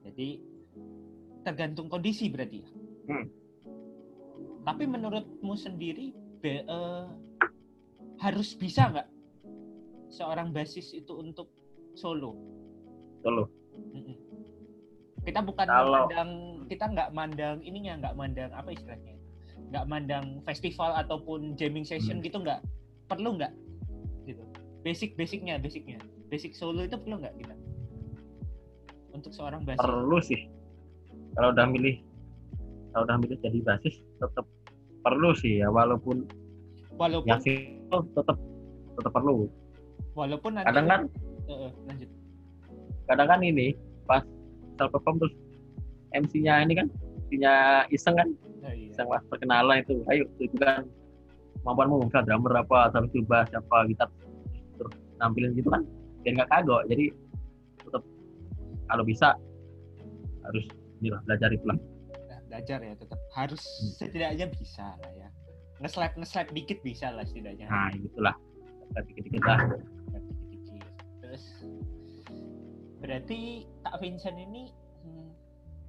Jadi tergantung kondisi berarti ya. Hmm. Tapi menurutmu sendiri be- eh, harus bisa nggak seorang basis itu untuk solo? Solo. Kita bukan Kalau- mandang kita nggak mandang ininya nggak mandang apa istilahnya nggak mandang festival ataupun jamming session Hmm. gitu nggak perlu nggak gitu basic basicnya basicnya basic solo itu perlu nggak kita untuk seorang basis Perlu sih. Kalau udah milih kalau udah milih jadi basis tetap perlu sih ya walaupun walaupun yang single tetap tetap perlu. Walaupun nanti Kadang kan lanjut. Kadang kan ini pas self perform terus MC-nya ini kan MC-nya iseng kan? Oh, iya. iseng pas perkenalan itu. Ayo itu kan kemampuanmu misal drummer apa atau itu bass apa gitar terus nampilin gitu kan biar nggak kagok. Jadi tetap kalau bisa harus inilah belajar itu lah. Nah, belajar ya tetap harus Hmm. setidaknya bisa lah ya. Nge-slap nge-slap dikit bisa lah setidaknya. Nah gitulah dikit-dikit lah dikit-dikit. terus berarti Kak Vincent ini hmm,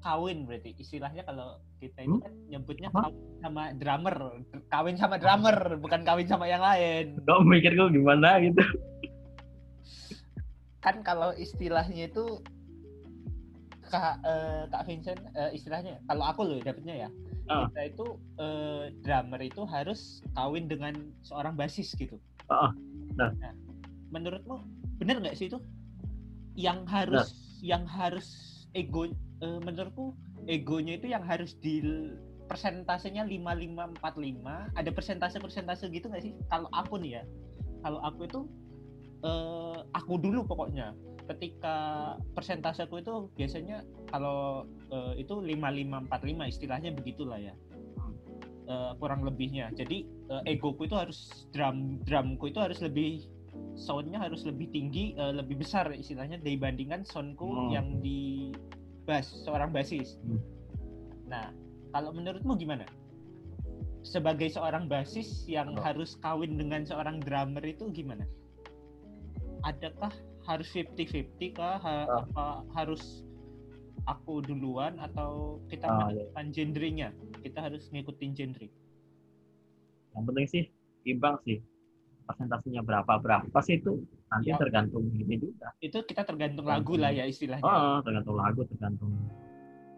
kawin berarti istilahnya kalau kita ini Hmm? kan nyebutnya Apa? kawin sama drummer kawin sama drummer bukan kawin sama yang lain kok mikirku gimana gitu kan kalau istilahnya itu Kak, eh, Kak Vincent eh, istilahnya kalau aku loh dapetnya ya Ah. kita itu eh, drummer itu harus kawin dengan seorang basis gitu. Ah, ah. Nah. menurutmu bener nggak sih itu? Yang harus yang harus ego eh, menurutku egonya itu yang harus di persentasenya 5545 ada persentase-persentase gitu nggak sih? Kalau aku nih ya, kalau aku itu eh, aku dulu pokoknya ketika persentaseku itu biasanya kalau eh, itu 5545 istilahnya begitulah ya. Eh, kurang lebihnya. Jadi eh, egoku itu harus drum drumku itu harus lebih soundnya harus lebih tinggi, eh, lebih besar istilahnya dibandingkan soundku Hmm. yang di bass seorang basis. Hmm. Nah, kalau menurutmu gimana? Sebagai seorang basis yang Oh. harus kawin dengan seorang drummer itu gimana? Adakah harus 50-50 kah? Ha- Ah. apa harus aku duluan atau kita iya. menentukan genrenya? Kita harus ngikutin genre. yang penting sih imbang sih persentasenya berapa berapa sih itu nanti Ya. tergantung ini juga Itu kita tergantung lagu lah ya istilahnya. oh tergantung lagu tergantung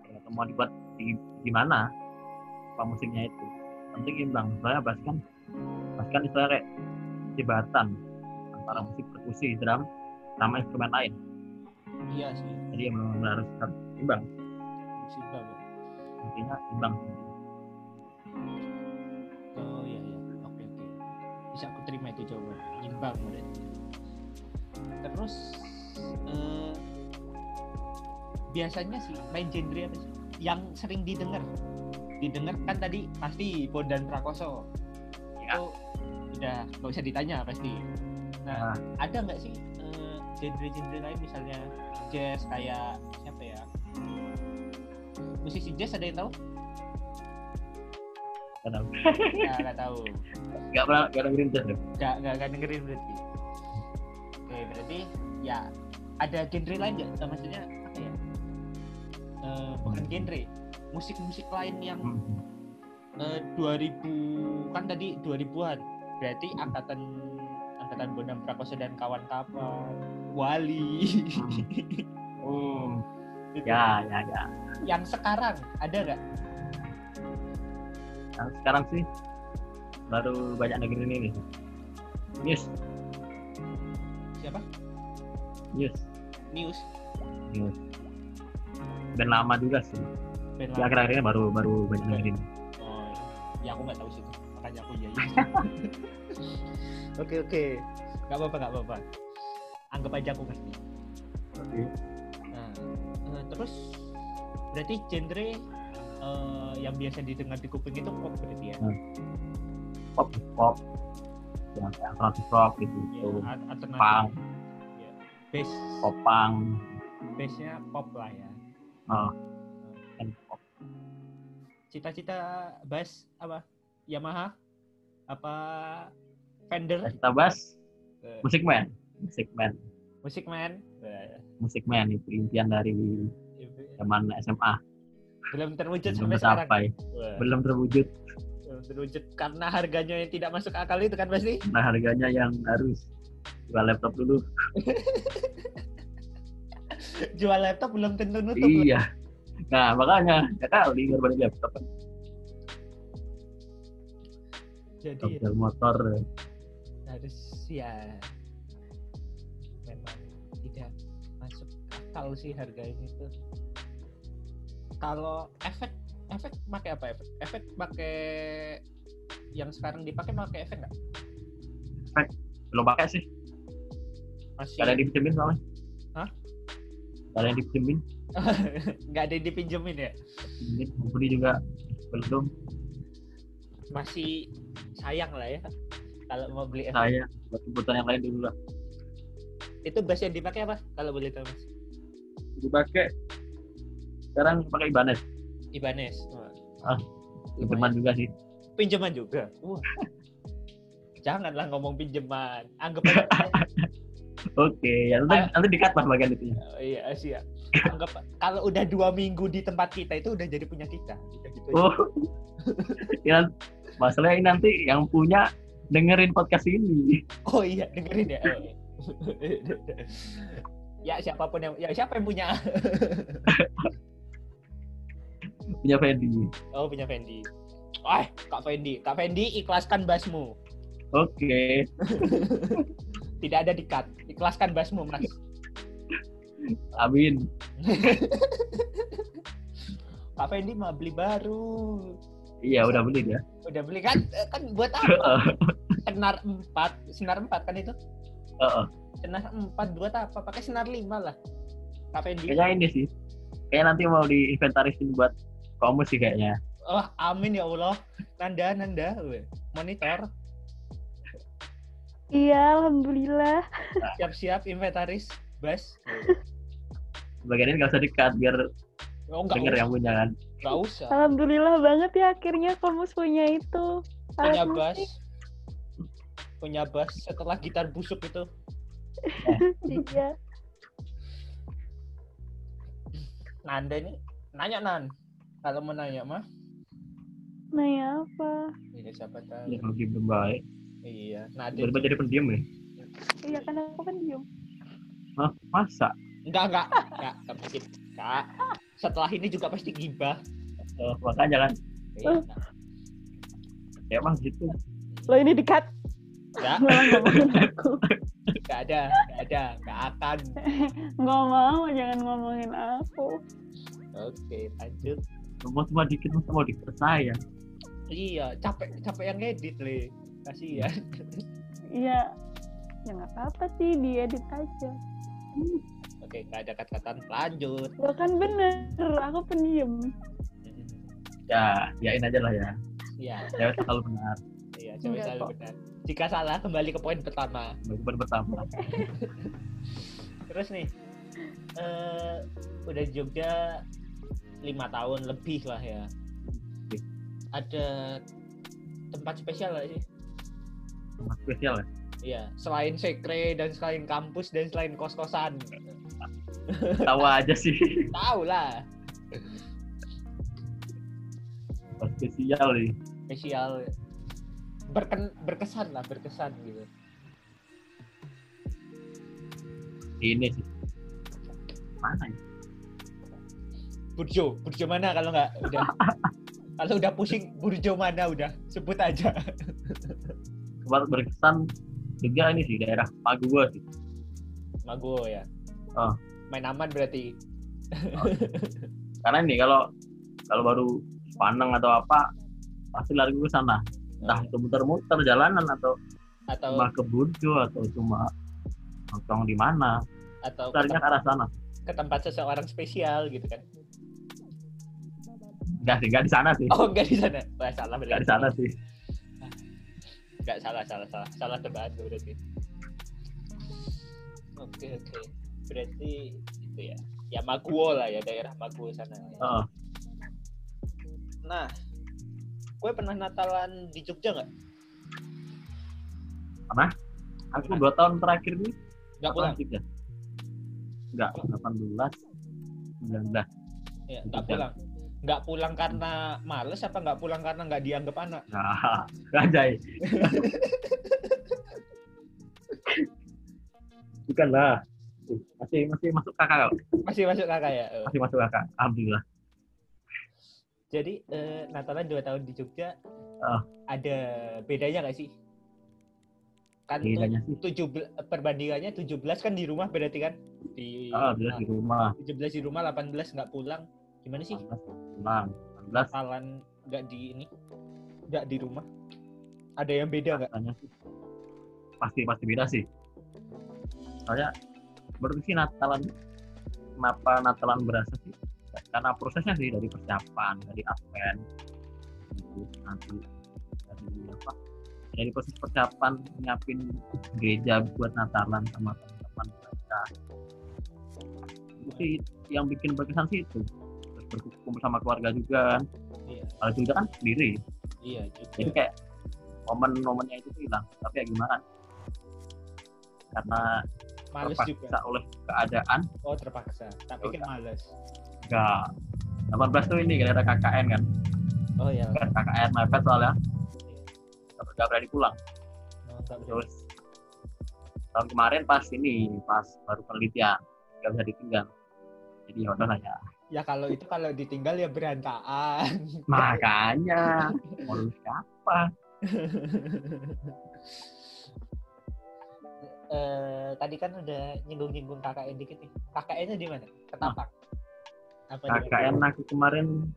tergantung mau dibuat di gimana apa musiknya itu penting imbang soalnya bass kan bass kan istilahnya kayak jembatan antara musik perkusi drum sama instrumen lain Iya sih. jadi yang benar harus harus imbang Musibah. Bro. intinya imbang Bisa aku terima itu jawaban. Imbang berarti. Terus eh, biasanya sih main genre apa sih? Yang sering didengar. Didengar kan tadi pasti Bondan Prakoso. Ya. Itu udah nggak usah ditanya pasti. Nah, Nah. ada nggak sih eh, genre-genre lain misalnya jazz kayak siapa ya musisi jazz ada yang tahu Tahu. nggak nggak tahu Nggak pernah nggak dengerin jazz deh. nggak nggak nggak dengerin berarti oke berarti ya ada genre lain nggak Eh, maksudnya apa ya Eh, bukan genre musik-musik lain yang eh, 2000 kan tadi 2000-an berarti angkatan angkatan Bondan Prakoso dan kawan-kawan Wali Hmm. Gitu. Ya, ya, ya. yang sekarang ada nggak Yang sekarang sih baru banyak dengerin ini nih. News, siapa? News, News. News. Dan lama juga sih. band Ya, akhir-akhir ini baru baru banyak dengerin. oh ya aku nggak tahu sih. Makanya aku iya iya oke oke. Nggak apa-apa nggak apa-apa. Anggap aja aku ngerti. Oke. Nah, eh, terus berarti genre eh, yang biasa didengar di kuping itu pop berarti ya? Pop, pop. Yang alternatif rock gitu. Ya, al- alternatif. Punk, Ya. Bass, pop punk, bassnya pop lah ya. Oh. dan pop. Cita-cita bass apa? Yamaha? Apa Fender? Kita bahas Eh, Musik Man. Musik Man. Musik man? Eh, Musik Man itu impian dari zaman SMA. Belum terwujud Belum sampai sekarang. Belum terwujud. belum terwujud karena harganya yang tidak masuk akal itu kan pasti. Nah harganya yang harus jual laptop dulu. Jual laptop belum tentu nutup. Iya. Nah makanya ya kali ngorbanin laptop kan. Jadi Jual motor. harus ya memang tidak masuk akal sih harga ini tuh kalau efek efek pakai apa efek efek pakai yang sekarang dipakai pakai efek nggak Belum pakai sih. masih Gak ada yang dipinjemin soalnya. Hah? Gak ada yang dipinjemin. nggak ada yang dipinjemin ya Ini beli juga belum. masih sayang lah ya kalau mau beli efek Saya buat kebutuhan yang lain dulu lah. itu bass yang dipakai apa kalau boleh tahu mas Dipakai. Sekarang pakai Ibanez. Ibanez Ah, Pinjaman juga sih. pinjaman juga wah janganlah ngomong pinjaman anggap aja Oke, ya nanti, Ah. nanti dikat lah bagian itu. Oh, iya siap. Anggap kalau udah dua minggu di tempat kita itu udah jadi punya kita. Gitu aja. Oh, ya, masalahnya ini nanti yang punya dengerin podcast ini. Oh iya dengerin ya. Iya. ya siapa pun yang ya siapa yang punya? Punya Fendi. Oh punya Fendi. Wah Kak Fendi, Kak Fendi ikhlaskan basmu. Oke, Tidak ada dikat. Ikhlaskan basmu mas. amin. Kak Fendi mau beli baru. Iya, udah beli dia. Udah beli kan? Eh, Kan buat apa? Senar 4, senar 4 kan itu? Heeh. Senar 4 buat apa? Pakai senar 5 lah. Kak Fendi. Kayaknya ini sih. Kayak nanti mau diinventarisin buat kamu sih kayaknya. Wah, amin ya Allah. Nanda, Nanda, monitor, Iya, alhamdulillah. siap-siap inventaris, bas. Bagian ini nggak usah dikat biar Oh, enggak denger usah, yang punya kan. enggak usah. Alhamdulillah banget ya akhirnya kamu punya itu. Punya Alat bass. musik. Punya bass setelah gitar busuk itu. Iya. Nanda ini nanya Nan. Kalau mau nanya mah, Nanya apa? iya siapa Ya tahu. kalau diem baik. Iya, Nada. Tiba-tiba jadi pendiam ya. Iya kan aku kan diem. Hah? Masa? Enggak, enggak. Enggak, enggak mungkin. Enggak. Setelah ini juga pasti gibah. Oh, makanya kan. Iya, Oh. enggak. Ya mah gitu. Lo ini dikat. Enggak, aku. enggak ada, enggak ada, enggak akan. Nggak mau, jangan ngomongin aku. Oke, lanjut. Semua cuma dikit masa mau dipercaya. Iya, capek capek yang ngedit, Le. Kasihan. Iya. Ya nggak apa-apa sih, diedit aja. Oke, nggak ada kata-kata lanjut. Lo kan bener, aku pendiam. Ya, yain aja lah ya. Iya, Cewek selalu benar. iya, cewek Enggak selalu kok. benar. Jika salah, kembali ke poin pertama. Bagi pertama. Terus nih, eh udah Jogja lima tahun lebih lah ya. Ada tempat spesial gak sih? Tempat spesial ya. Iya, selain sekre dan selain kampus dan selain kos-kosan. Tahu aja sih. Tahu lah, spesial nih. spesial. Berken, berkesan lah, berkesan gitu. Ini sih. Mana ya? Burjo, Burjo mana kalau nggak udah kalau udah pusing Burjo mana udah sebut aja. Tempat berkesan Jogja ini sih daerah Paguwa sih. Mago ya. Oh. Main aman berarti. Karena ini kalau kalau baru Paneng atau apa pasti lari ke sana. Entah itu muter-muter jalanan atau atau cuma ke Burjo atau cuma nongkrong di mana. atau ke, Larinya ke arah sana. ke tempat seseorang spesial gitu kan. Enggak sih, enggak di sana sih. Oh, enggak di sana. Wah, salah Enggak berarti. di sana sih. Enggak salah, salah, salah. Salah tuh berarti. Oke, oke. Berarti itu ya. Ya Maguwo lah ya, daerah Maguwo sana. Heeh. Nah, gue pernah Natalan di Jogja nggak? Aku dua tahun terakhir ini Nggak pulang? Jogja. Enggak, 18 19. Ya, nggak Jogja. pulang. Nggak pulang karena males apa nggak pulang karena nggak dianggap anak? Nah, anjay. Bukan lah. Masih masih masuk kakak kok. Masih masuk kakak ya? Oh. Masih masuk kakak. Alhamdulillah. Jadi eh, Natalan dua tahun di Jogja Ah. ada bedanya nggak sih? Kan tuh Bedanya sih. tujuh perbandingannya 17 kan di rumah berarti kan? Di Ah, jelas di rumah. 17 di rumah, 18 nggak pulang. Gimana sih? 18 pulang. 18 Natalan nggak di ini? Nggak di rumah? Ada yang beda nggak? pasti pasti beda sih. Soalnya menurut sih Natalan kenapa Natalan berasa sih? Karena prosesnya sih dari persiapan, dari advent, gitu, nanti dari apa? Dari proses persiapan nyiapin gereja buat Natalan sama teman-teman mereka. Itu sih yang bikin berkesan sih itu. Berkumpul sama keluarga juga kan. Iya, Kalau juga kan sendiri. iya jadi juga. kayak momen-momennya itu hilang tapi ya gimana karena Males terpaksa juga. oleh keadaan Oh terpaksa. Tapi kan males. enggak 18 tuh ini gara-gara KKN kan Oh ya. kan KKN mepet soalnya nggak nggak berani pulang Oh, berani. terus tahun kemarin pas ini pas baru penelitian nggak bisa ditinggal jadi ya udah lah ya Ya kalau itu kalau ditinggal ya berantakan. makanya mau siapa eh tadi kan udah nyinggung-nyinggung KKN dikit nih. KKN-nya di mana? Ketapang. Apa? KKN aku kemarin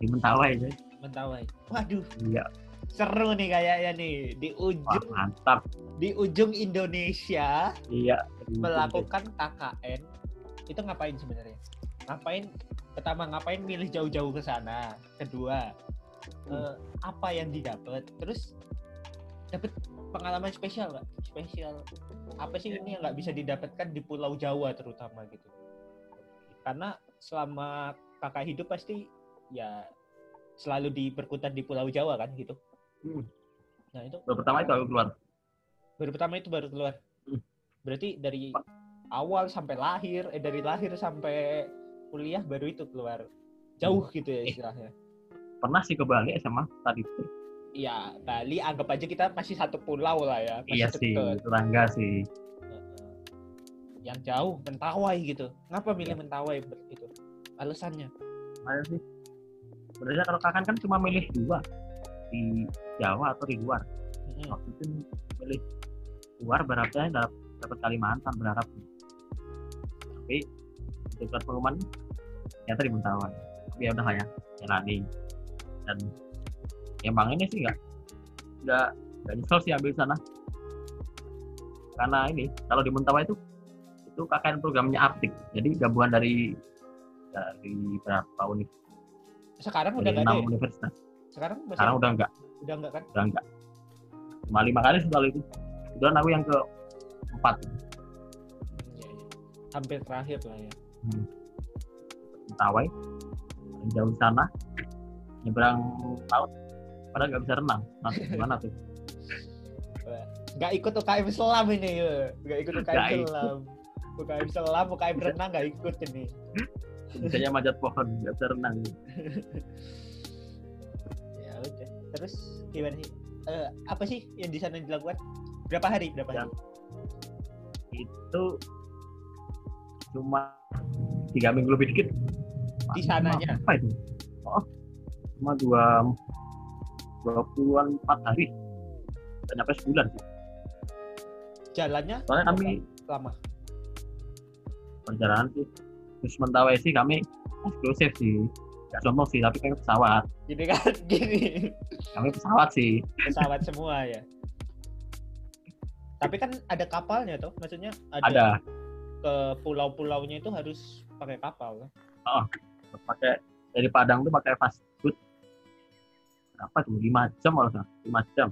di Mentawai guys Mentawai. Waduh, iya seru nih kayaknya nih di wah ujung mantap di ujung Indonesia iya melakukan KKN. Itu ngapain sebenarnya? Ngapain? Pertama ngapain milih jauh-jauh ke sana? Kedua, eh, apa yang didapat? Terus dapat pengalaman spesial nggak? Spesial apa sih ini yang nggak bisa didapatkan di Pulau Jawa terutama gitu? Karena selama kakak hidup pasti ya selalu diperkutat di Pulau Jawa kan gitu. Hmm. Nah itu Baru pertama itu aku keluar baru pertama itu baru keluar. Hmm. Berarti dari awal sampai lahir, eh dari lahir sampai kuliah baru itu keluar jauh gitu ya Eh. istilahnya. pernah sih ke Bali sama tadi itu Iya, Bali anggap aja kita masih satu pulau lah ya. Masih iya sih tetangga sih. Yang jauh, Mentawai gitu. Ngapa milih Mentawai ber- itu? Alasannya? ada sih sebenarnya kalau kakak kan cuma milih dua di Jawa atau di luar Mm-mm. waktu itu milih luar dapat dapat Kalimantan berharap tapi untuk surat pengumuman ternyata di Mentawai tapi ya udah lah ya jalani. Dan emang ini sih nggak nggak nggak nyesel sih ambil sana. Karena ini kalau di Mentawai itu itu KKN programnya Aptik jadi gabungan dari dari berapa universitas Sekarang udah enam ya? universitas Sekarang masih sekarang udah enggak udah nggak kan? udah enggak cuma lima kali kalau itu. Kebetulan aku yang ke empat hampir terakhir lah ya. hmm. Mentawai jauh sana nyebrang laut padahal nggak bisa renang nah, gimana tuh Nggak ikut UKM selam ini ya. Nggak ikut UKM ikut. selam. UKM selam, UKM renang nggak ikut ini. bisanya manjat pohon nggak bisa renang Ya udah. Terus gimana sih? Eh, apa sih yang di sana dilakukan? Berapa hari? Berapa hari? Itu cuma tiga minggu lebih dikit Di sananya? apa itu oh cuma dua dua puluhan empat hari dan nyampe sebulan sih. Jalannya soalnya kami lama. perjalanan sih terus mentawai sih kami eksklusif sih nggak sombong sih tapi kami pesawat Gini kan, gini. kami pesawat sih Pesawat semua ya. Tapi kan ada kapalnya tuh, maksudnya ada, ada ke pulau-pulaunya itu harus pakai kapal. kan? pakai dari Padang tuh pakai fast food berapa tuh lima jam kalau nggak lima jam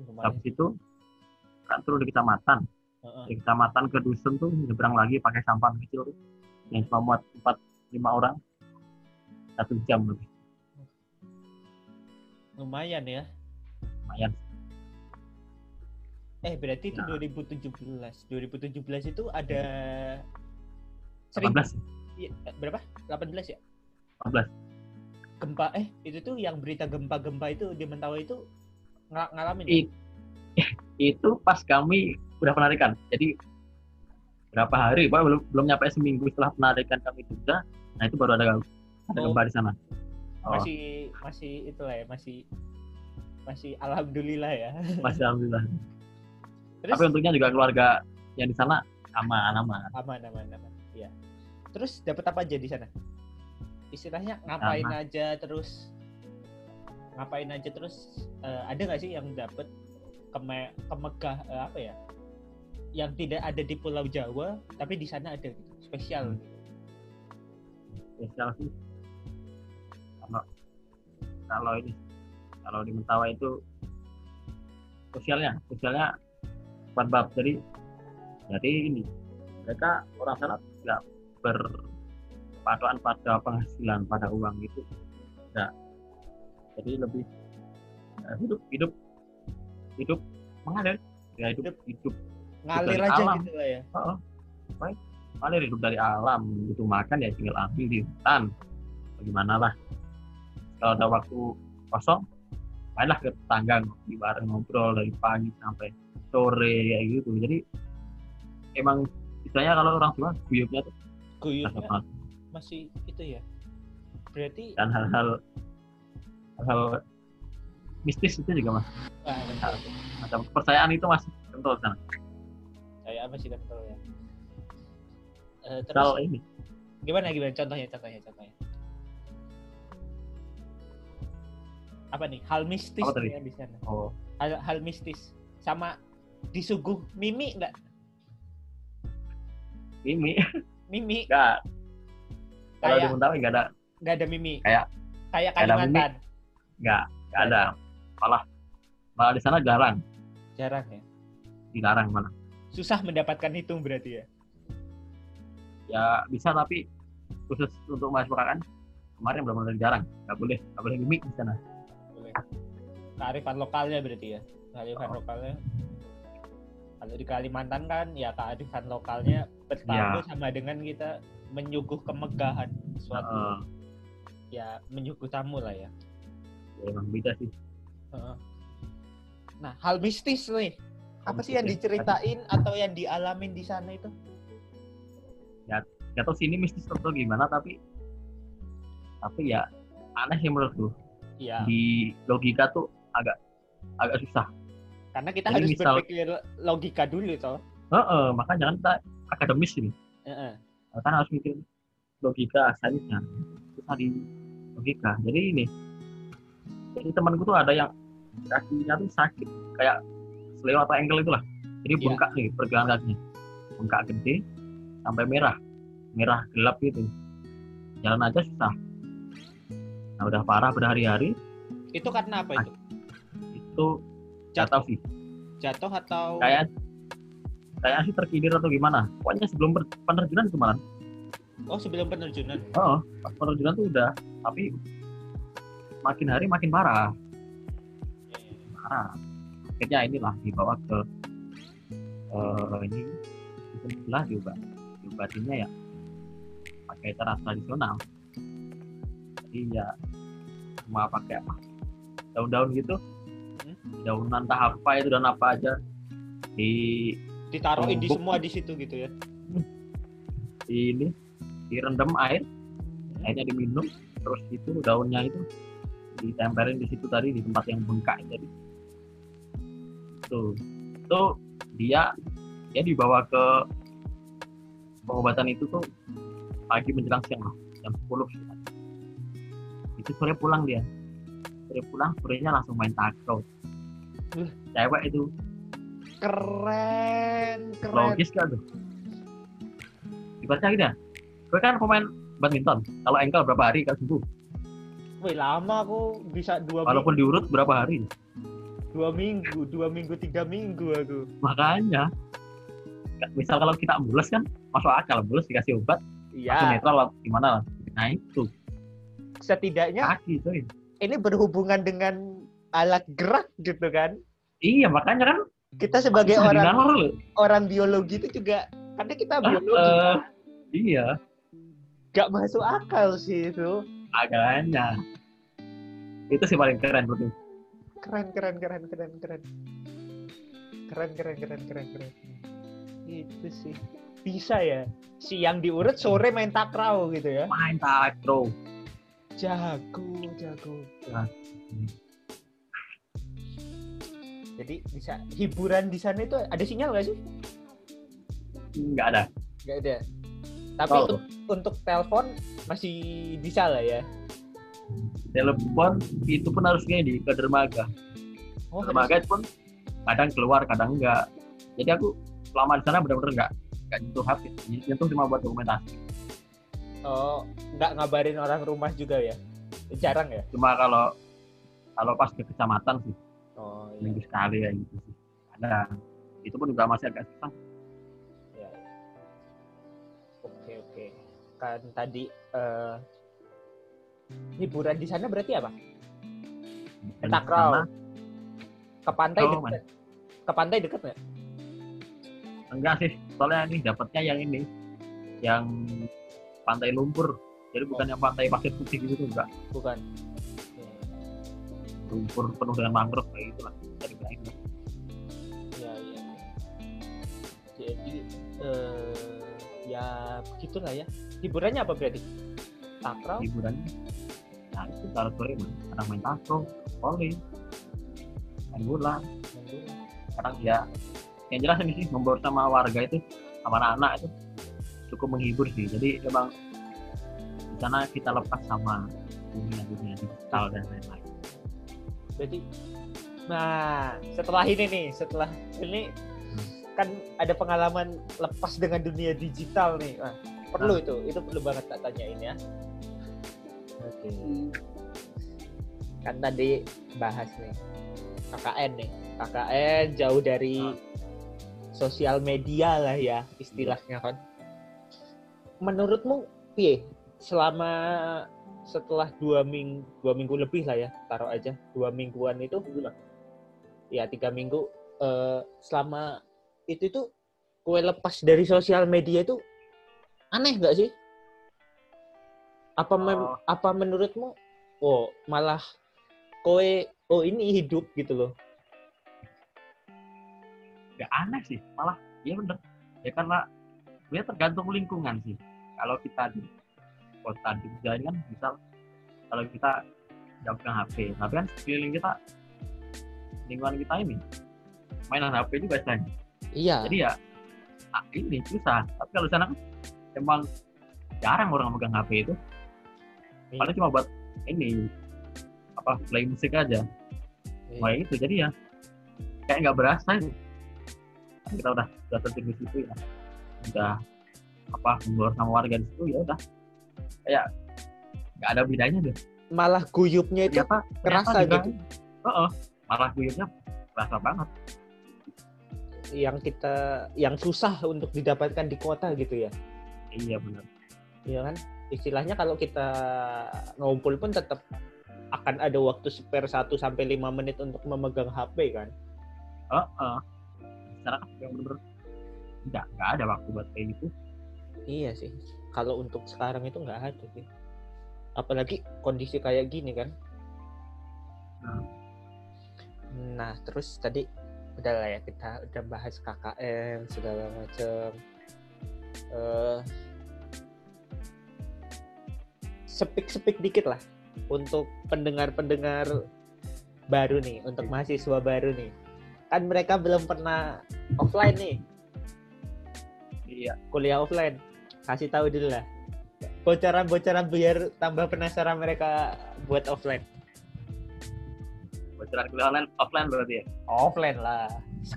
Lumayan. habis itu kan turun di kecamatan Heeh. dari kecamatan ke dusun tuh nyebrang lagi pakai sampan kecil tuh yang cuma muat empat lima orang satu jam lebih Lumayan ya. lumayan Eh berarti itu Nah. 2017. 2017 itu ada 18 seribu- iya, eh, berapa? 18 ya? 18 Gempa eh itu tuh yang berita gempa-gempa itu di Mentawai itu ng- ngalamin ya? I- itu pas kami udah penarikan jadi berapa hari Pokoknya belum belum nyampe seminggu setelah penarikan kami juga nah itu baru ada ada Oh. gempa di sana oh, masih masih itulah ya masih masih alhamdulillah ya. masih alhamdulillah Terus tapi untungnya juga keluarga yang di sana aman aman aman aman aman. Iya. Terus dapat apa aja di sana? Istilahnya ngapain Sama. aja terus ngapain aja terus eh, ada nggak sih yang dapat keme kemegah eh, apa ya? Yang tidak ada di Pulau Jawa tapi di sana ada gitu. Spesial. Hmm. spesial sih kalau kalau ini kalau di Mentawai itu sosialnya sosialnya empat bab jadi jadi ini mereka orang sana nggak berpatokan pada penghasilan pada uang itu enggak jadi lebih ya, hidup hidup hidup mengalir. Ya hidup hidup. Ngalir Dari aja alam. gitu lah ya. oh, baik. Mengalir hidup dari alam gitu. Makan ya tinggal ambil di hutan. Bagaimana lah. Kalau ada waktu kosong mainlah ke tetangga bareng ngobrol dari pagi sampai sore kayak gitu. Jadi emang istilahnya kalau orang tua guyupnya tuh Guyupnya masih itu ya. Berarti dan hal-hal hal mistis itu juga mas. Ah, betul. macam kepercayaan itu masih kental sana. Saya masih kental ya. Eh, terus kalau ini. Gimana gimana? Contohnya contohnya contohnya. Apa nih? Hal mistis nih yang di sana. Oh. Hal, hal mistis. Sama disuguh mimi enggak ini mimi. Enggak kalau di Mentawai enggak ada. Nggak ada mimi? Kayak- kayak mimi. Kalimantan? Enggak enggak ada. Malah malah di sana jarang. Jarang ya? Dilarang malah. Susah mendapatkan itu berarti ya? Ya bisa tapi khusus untuk mahasiswa kan kemarin benar-benar jarang. Nggak boleh nggak boleh mimik di sana. Boleh. Kearifan lokalnya berarti ya? Kearifan Oh. lokalnya kalau di Kalimantan kan ya kearifan lokalnya bertamu Iya. sama dengan kita menyuguh kemegahan suatu Heeh. ya menyuguh tamu lah ya ya emang beda sih Heeh. Nah, hal mistis nih. Apa sih yang ya. diceritain atau yang dialamin di sana itu? nggak tahu sini mistis atau gimana tapi tapi ya aneh sih menurutku Iya, di logika tuh agak agak susah karena kita jadi harus misal- berpikir logika dulu toh. Heeh, makanya jangan kita akademis ini Heeh. kan harus mikir logika sainsnya susah di logika jadi ini jadi temanku tuh ada yang kakinya tuh sakit kayak seleo atau ankle itulah jadi Iya. bengkak nih pergelangan kakinya bengkak gede sampai merah merah gelap gitu jalan aja susah nah udah parah berhari-hari Itu karena apa itu? itu tahu sih Jatuh atau kayak kayaknya sih terkilir atau gimana? Pokoknya sebelum penerjunan itu malah. Oh sebelum penerjunan. oh pas penerjunan tuh udah tapi makin hari makin parah. Parah. Akhirnya inilah dibawa ke eh ini sebelah juga diobatinnya ya. Pakai cara tradisional. Jadi ya cuma pakai apa daun-daun gitu. Daunan entah apa itu dan apa aja di Ditaruhin di semua di situ gitu ya. di ini direndam air Hmm. airnya diminum terus itu daunnya itu ditempelin di situ tadi di tempat yang bengkak tadi tuh itu dia dia dibawa ke pengobatan itu tuh pagi menjelang siang lah jam 10 sih. itu sore pulang dia sore pulang sorenya langsung main takraw. Cewek itu. Keren, keren. logis kan tuh? Dibaca gitu ya gue kan pemain badminton. Kalau engkel berapa hari kan sembuh. Wih lama aku bisa dua walaupun minggu, diurut berapa hari? Dua minggu, dua minggu, tiga minggu aku. makanya. Misal kalau kita mulus kan masuk akal mulus dikasih obat Iya, netral lah, gimana lah? Nah itu. Setidaknya kaki ini berhubungan dengan alat gerak gitu kan. iya makanya kan Kita sebagai orang dinalar loh. orang biologi itu juga karena kita biologi Eh, iya gak masuk akal sih itu. makanya itu sih paling keren gue. Keren, keren, keren, keren, keren. Keren, keren, keren, keren, keren. Itu sih. Bisa ya. Siang diurut, sore main takraw gitu ya. main takraw Jago, jago. Ya. Jadi bisa hiburan di sana itu ada sinyal nggak sih? nggak ada Nggak ada. Tapi Oh. untuk, untuk telepon masih bisa lah ya. telepon itu pun harus di ke dermaga Oh, dermaga itu pun kadang keluar kadang enggak jadi aku selama di sana benar-benar enggak enggak nyentuh HP nyentuh cuma buat dokumentasi oh, nggak ngabarin orang rumah juga ya? Jarang ya? cuma kalau kalau pas ke kecamatan sih Oh, iya. minggu sekali ya gitu sih ada itu pun juga masih agak susah Ya. Oke oke. Kan tadi eh, hiburan di sana berarti apa? Takraw. Ke pantai Oh, dekat. Ke pantai dekat nggak? enggak sih soalnya ini dapatnya yang ini yang pantai lumpur jadi bukan yang pantai pasir putih gitu tuh enggak Bukan. Lumpur penuh dengan mangrove kayak gitu lah dari bilangin lah. Ya ya. Jadi eh, ya begitulah ya. Hiburannya apa berarti? Takraw. hiburan nah itu kalau sore mah kadang main takraw volley main bola sekarang ya yang jelas ini sih membaur sama warga itu sama anak-anak itu cukup menghibur sih jadi memang di sana kita lepas sama dunia dunia digital dan lain-lain Berarti nah setelah ini nih, setelah ini kan ada pengalaman lepas dengan dunia digital nih. Nah, perlu itu, itu perlu banget tak tanyain ya. Oke. Kan tadi bahas nih KKN nih. KKN jauh dari Ah. sosial media lah ya istilahnya kan. Menurutmu piye selama setelah dua minggu dua minggu lebih lah ya taruh aja. Dua mingguan itu ya tiga minggu eh, selama itu tuh kue lepas dari sosial media itu aneh nggak sih? Apa mem- Oh. apa menurutmu? Oh malah kue oh ini hidup gitu loh. Nggak aneh sih malah iya bener. Ya karena dia tergantung lingkungan sih. Kalau kita di kota di jalan kan misal kalau kita jauh pegang HP tapi kan sekeliling kita lingkungan kita ini mainan HP juga istilahnya. Iya. Jadi ya ah, ini susah. Tapi kalau sana kan emang jarang orang megang HP itu. Iya. paling cuma buat ini apa play musik aja. Iya. kayak itu jadi ya kayak nggak berasa itu. Kan kita udah udah terjun di situ ya. Udah apa ngobrol sama warga di situ ya udah kayak nggak ada bedanya deh. Malah guyupnya itu ternyata kerasa ternyata gitu Heeh, malah guyurnya kerasa banget. Yang kita yang susah untuk didapatkan di kota gitu ya? Iya benar. Iya kan? Istilahnya kalau kita ngumpul pun tetap akan ada waktu spare 1 sampai 5 menit untuk memegang HP kan? Oh, oh. secara yang benar nggak nggak ada waktu buat kayak gitu. Iya sih kalau untuk sekarang itu nggak ada sih. Apalagi kondisi kayak gini kan? Hmm. nah terus tadi udah lah ya kita udah bahas KKN segala macam eh sepik-sepik dikit lah untuk pendengar-pendengar baru nih untuk mahasiswa baru nih. Kan mereka belum pernah offline nih. Iya. Kuliah offline kasih tahu dulu lah. Bocoran-bocoran biar tambah penasaran mereka buat offline. Bocoran kuliah online offline berarti ya? Offline lah.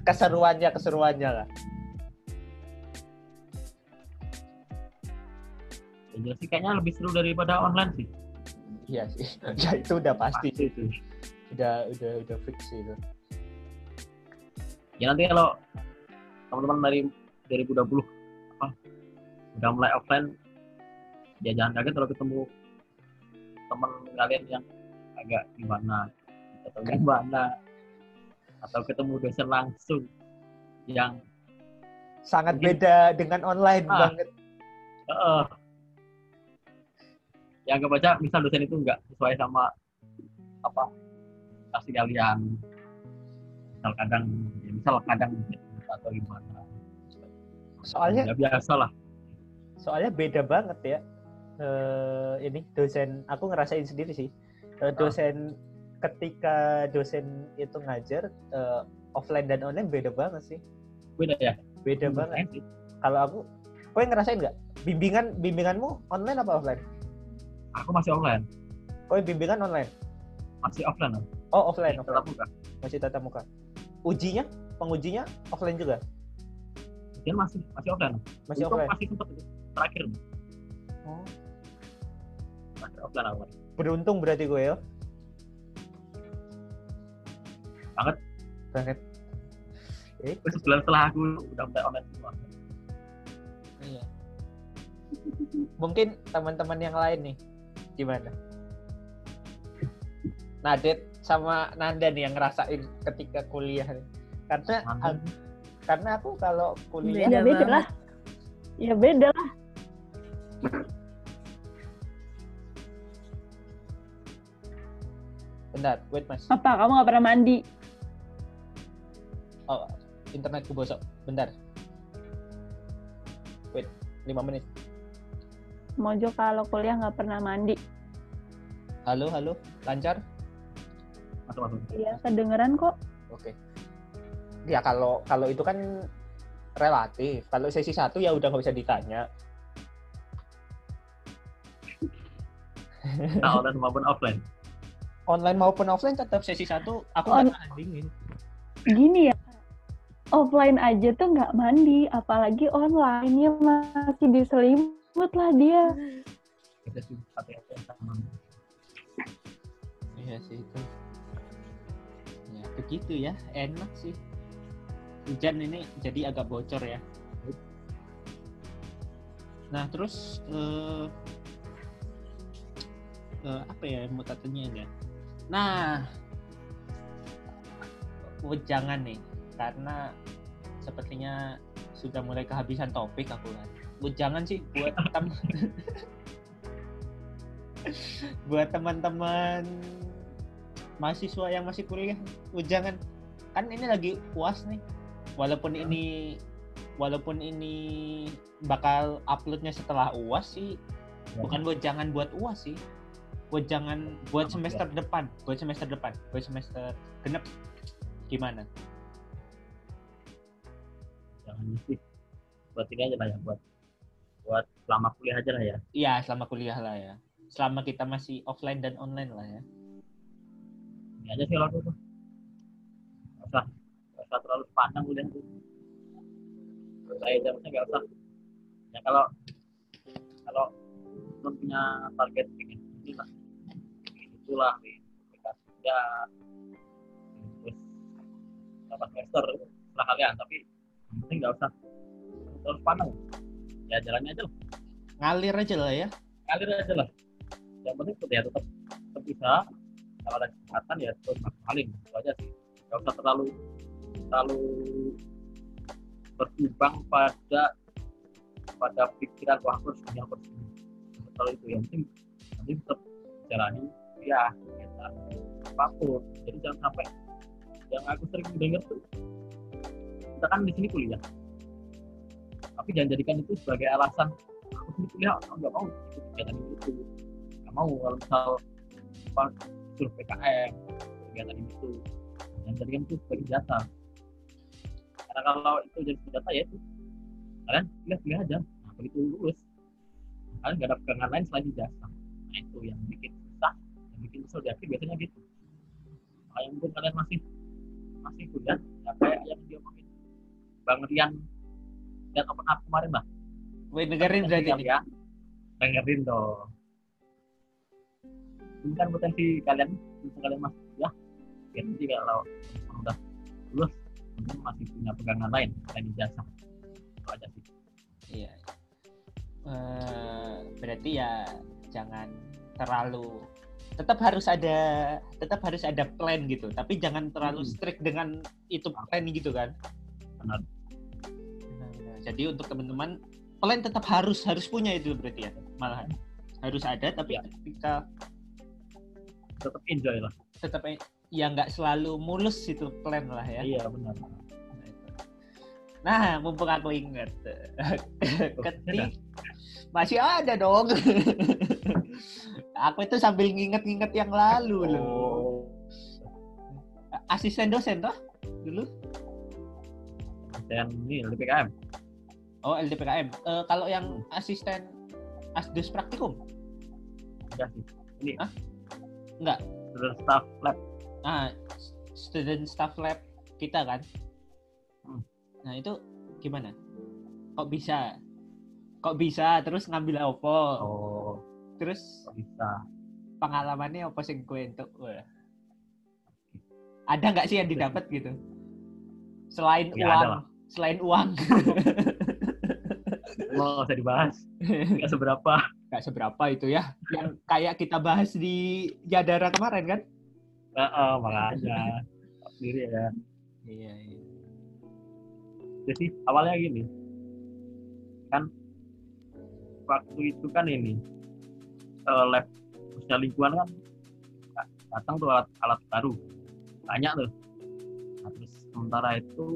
Keseruannya keseruannya lah. Jelas sih kayaknya lebih seru daripada online sih. Iya sih. Ya itu udah pasti. Pasti itu. Udah udah udah fix sih itu. Ya nanti kalau teman-teman dari 2020 apa udah mulai offline ya jangan kaget kalau ketemu teman kalian yang agak gimana atau gimana atau ketemu dosen langsung yang sangat Mungkin- beda dengan online Ah. banget. Eh yang kebaca misal dosen itu nggak sesuai sama apa kasih kalian. Misal kadang ya misal kadang atau gimana. Soalnya ya biasa lah soalnya beda banget ya eh ini dosen aku ngerasain sendiri sih. Eh, dosen ketika dosen itu ngajar eh, offline dan online beda banget sih. Beda ya? Beda Hmm, banget. kalau aku kowe ngerasain nggak? Bimbingan bimbinganmu online apa offline? Aku masih online. Kowe bimbingan online? Masih offline oh offline offline. Buka masih tatap muka. Ujinya? Pengujinya offline juga? Dia masih masih offline masih Untung offline? masih tetap. Terakhir. Oh. masih offline awal beruntung berarti gue ya. Banget. banget. Eh, sebulan setelah aku udah mulai online semua. Iya. Mungkin teman-teman yang lain nih gimana? Nadet sama Nanda nih yang ngerasain ketika kuliah nih. karena aku- karena aku kalau kuliah ya beda banget. lah ya beda lah bentar wait mas. Apa? Kamu nggak pernah mandi? Oh internetku bosok. Bentar. Wait 5 menit. Mojo kalau kuliah nggak pernah mandi. Halo halo. Lancar? Masuk masuk. Iya kedengeran kok. Oke. Ya kalau kalau itu kan relatif. Kalau sesi satu ya udah nggak bisa ditanya. Nah, online maupun offline Online maupun offline tetap sesi satu aku On- nggak bandingin. gini ya offline aja tuh nggak mandi apalagi online nya masih diselimut lah dia kita sih pakai yang sama Iya sih itu. Ya begitu ya, enak sih. Hujan ini jadi agak bocor ya. Nah terus eh, eh, apa ya tanyain ya? Nah, jangan nih, karena sepertinya sudah mulai kehabisan topik aku kan. jangan sih buat tem buat teman-teman mahasiswa yang masih kuliah jangan. Kan ini lagi uas nih walaupun ini walaupun ini bakal uploadnya setelah uas sih. Bukan buat jangan buat uas sih buat jangan buat semester depan buat semester depan buat semester genep. Gimana? Jangan sih buat ini aja lah ya buat buat selama kuliah aja lah ya. Iya selama kuliah lah ya. Selama kita masih offline dan online lah ya. Ini aja sih aku tuh nggak usah nggak usah terlalu panjang kuliah tuh. Saya jamnya nggak usah. Ya kalau kalau lu punya target pengen ini lah itulah di aplikasi kerja terus dapat semester setelah kalian. Tapi penting nggak usah. Terus pandang ya jalannya aja lah. Ngalir aja lah ya. ngalir aja lah. Yang penting ya tetap tetap bisa. Kalau ada kesempatan ya terus maksimalin. Itu aja sih. Nggak usah terlalu terlalu berkembang pada pada pikiran wah aku harus ini aku harus ini. Terlalu itu. Yang penting nanti tetap jalani ya kita apa pun. Jadi jangan sampai yang aku sering dengar tuh kita kan di sini kuliah. Tapi jangan jadikan itu sebagai alasan aku sini kuliah aku nggak mau ikut kegiatan itu nggak mau kalau misal apa suruh PKM kegiatan itu jangan jadikan itu sebagai jasa karena kalau itu jadi senjata ya itu kalian kuliah kuliah aja. Nah, begitu lulus kalian gak ada pegangan lain selain jasa nah itu yang bikin bikin susah di akhir biasanya gitu. Kalau mungkin kalian masih masih kuliah ya kayak yang dia omongin Bang Rian dan open up kemarin lah Wih, dengerin berarti ya. Dengerin dong. Ini kan potensi kalian bisa kalian masuk ya ya nanti kalau udah lulus mungkin masih punya pegangan lain selain ijazah itu aja sih. Iya. Eh, berarti ya jangan terlalu tetap harus ada tetap harus ada plan gitu. Tapi jangan terlalu Hmm. strict dengan itu plan gitu kan. Benar. Nah, jadi untuk teman-teman plan tetap harus harus punya itu berarti ya malahan. Harus ada tapi Ya. ketika tetap enjoy lah. tetap ya nggak selalu mulus itu plan lah ya. Iya benar. Nah mumpung aku ingat. Ketik. masih ada dong aku itu sambil nginget-nginget yang lalu loh. Oh asisten dosen toh dulu? Dan ini LPKM oh LDPKM Eh, kalau yang asisten asdos praktikum? Enggak sih. Ini. Hah? Enggak. student staff lab. Ah student staff lab kita kan? Hmm. nah itu gimana? Kok bisa? Kok bisa terus ngambil apa oh terus bisa. pengalamannya apa sih gue untuk ada nggak sih yang didapat gitu? Selain Ya, uang selain uang. Lo usah dibahas. Nggak seberapa. Nggak seberapa itu ya. Yang kayak kita bahas di Jadara kemarin kan? Heeh, makanya sendiri ya. Iya, iya. jadi awalnya gini. Kan waktu itu kan ini eh, lab khususnya lingkungan kan datang tuh alat, alat baru. Banyak tuh. Nah, terus sementara itu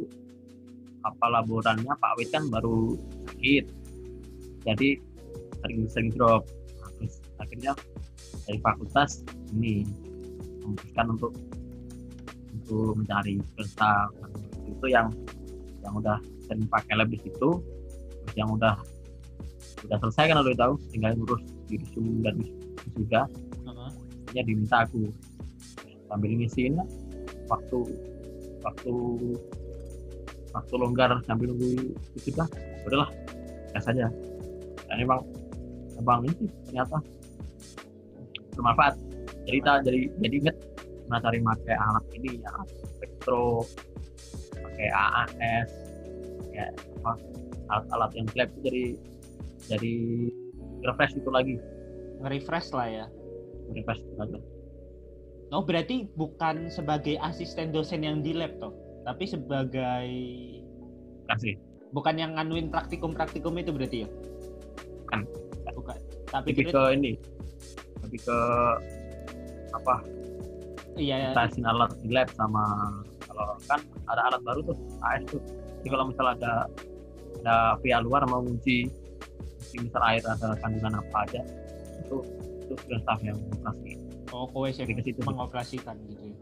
apa laborannya Pak Wid kan baru sakit. Jadi sering-sering drop. Nah, terus akhirnya dari fakultas ini memutuskan untuk untuk mencari peserta itu yang yang udah sering pakai lab di situ yang udah udah selesai kan udah tahu tinggal ngurus visum dan sudah. Ya diminta aku sambil ngisiin lah waktu waktu waktu longgar sambil nunggu sudah udahlah gas saja dan emang emang ini ternyata bermanfaat. Kita jadi jadi inget pernah cari pakai alat ini ya spektro pakai AAS kayak apa alat-alat yang lab itu jadi jadi refresh itu lagi. Nge-refresh lah ya. Refresh itu lagi. Oh berarti bukan sebagai asisten dosen yang di lab toh tapi sebagai kasih. Bukan yang nganuin praktikum-praktikum itu berarti ya? Bukan. bukan. Tapi lebih ke ini. Lebih ke apa? Iya tesin alat di lab sama kalau kan ada alat baru tuh AS tuh. Jadi kalau misalnya ada ada pihak luar mau uji misal air ada kandungan apa aja itu itu sudah staff yang operasi oh kowe sih sih. mengoperasikan gitu ya.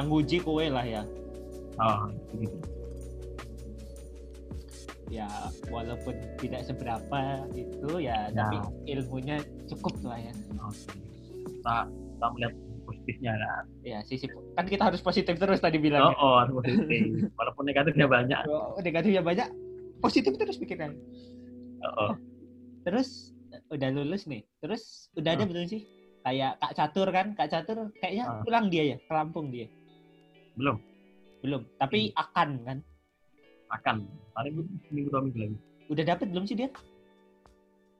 yang nguji kowe lah ya oh gitu ya walaupun tidak seberapa itu ya, Ya. tapi ilmunya cukup lah ya Oke. kita kita melihat positifnya kan ya sisi kan kita harus positif terus tadi oh, bilangnya oh harus positif walaupun negatifnya banyak oh, negatifnya banyak positif terus pikiran oh, oh. Terus udah lulus nih terus udah ada Hmm. belum sih kayak kak catur kan kak catur kayaknya Ah. pulang dia ya ke Lampung dia belum belum tapi akan kan akan paling minggu dua minggu lagi Udah dapet belum sih dia?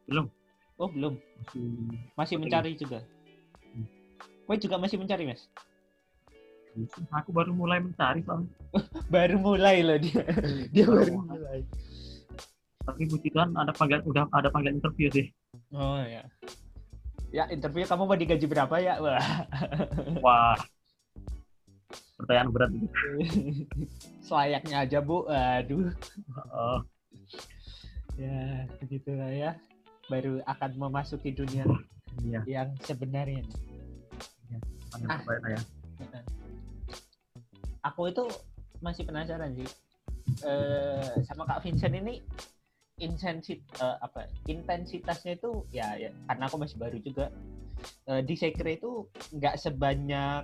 Belum. Oh belum. masih Masih mencari juga. Hmm. Kau juga masih mencari mas? aku baru mulai mencari soalnya Baru mulai loh dia. dia Baru baru mulai. mulai. Tapi puji Tuhan ada panggilan udah ada panggilan interview sih Oh ya. Ya interview kamu mau digaji berapa ya? Wah. wah pertanyaan berat Selayaknya aja bu. Aduh. Eh, Ya begitulah ya. Baru akan memasuki dunia iya yang sebenarnya. panggilan Ah. ya Aku itu masih penasaran sih. Eh sama Kak Vincent ini intensit eh, apa intensitasnya itu ya, ya karena aku masih baru juga eh, di Sekre itu nggak sebanyak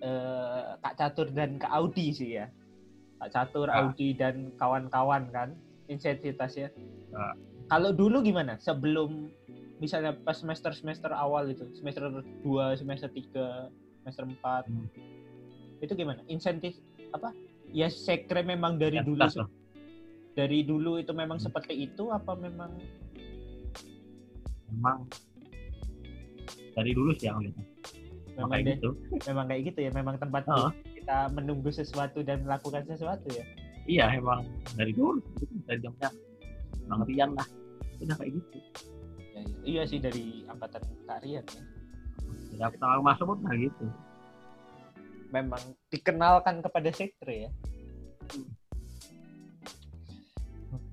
eh, Kak Catur dan Kak Audi sih ya Kak Catur, Ah. Audi dan kawan-kawan kan intensitasnya Ah. kalau dulu gimana sebelum misalnya pas semester semester awal itu semester 2 semester 3 semester 4 Hmm. itu gimana insentif apa ya Sekre memang dari dulu Intensitas loh. Dari dulu itu memang Hmm. seperti itu apa memang? Memang. Dari dulu sih yang lihat memang kayak deh- gitu. Memang kayak gitu ya memang tempat Heeh. kita menunggu sesuatu dan melakukan sesuatu ya? Iya emang dari dulu gitu. dari jamnya pengertian lah. Udah kayak gitu. Ya, iya. iya sih dari angkatan kalian ya. Aku pertama masuk pun kayak gitu. Memang dikenalkan kepada Sekre ya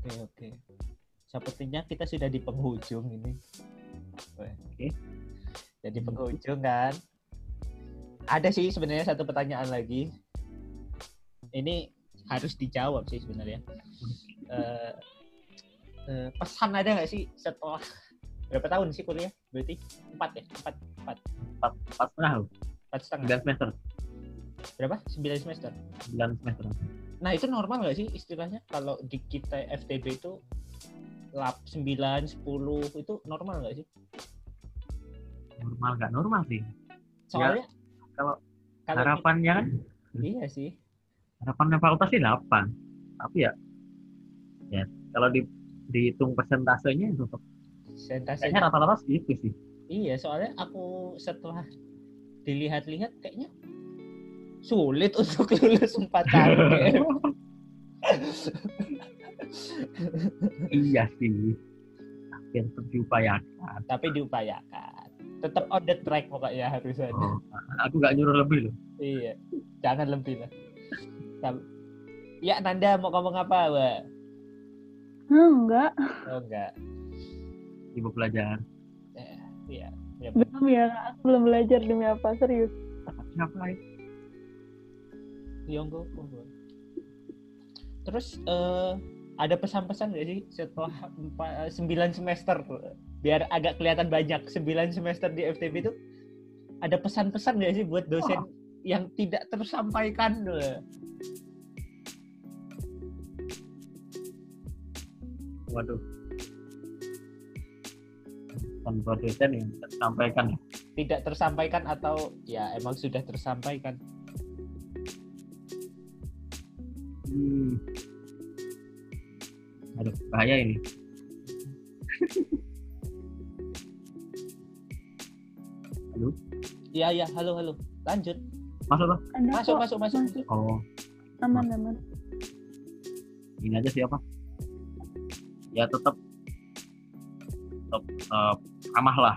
oke oke. Sepertinya kita sudah di penghujung ini. Oke. jadi penghujung kan? Ada sih sebenarnya satu pertanyaan lagi. Ini harus dijawab sih sebenarnya. Eh, eh, pesan ada nggak sih setelah berapa tahun sih kuliah? Berarti empat ya? Empat empat. Empat empat setengah empat setengah. Sembilan semester. Berapa? Sembilan semester? Sembilan semester Nah itu normal nggak sih istilahnya? Kalau di kita FTB itu lap 9, 10 itu normal nggak sih? normal nggak normal sih. Soalnya kalau kalau harapannya kan? iya sih. harapannya fakultas sih 8 tapi ya ya kalau di dihitung persentasenya itu tetap Sentasenya kayaknya rata-rata segitu sih. Iya soalnya aku setelah dilihat-lihat kayaknya sulit untuk lulus 4 tahun. ya. iya sih tetap diupayakan Tapi diupayakan. Tetap on the track pokoknya harus ada. oh, aku nggak nyuruh lebih loh Iya. Jangan lebih lah. Tam- Ya Nanda mau ngomong apa, Mbak? Hmm, enggak. Oh enggak. ibu belajar Iya. Ya, Belum ya, aku belum belajar demi apa, serius. ngapain Yonggo Kongo. Terus eh, ada pesan-pesan nggak sih setelah empa- eh, sembilan semester biar agak kelihatan banyak sembilan semester di FTB itu ada pesan-pesan nggak sih buat dosen yang tidak tersampaikan waduh. Tanpa dosen yang sampaikan tidak tersampaikan atau ya emang sudah tersampaikan aduh bahaya ini. Halo? Iya iya halo halo. Lanjut. Masuk Ada masuk masuk masuk, Masuk. oh. Aman, aman. ini aja siapa ya tetap tetap, tetap ramah lah.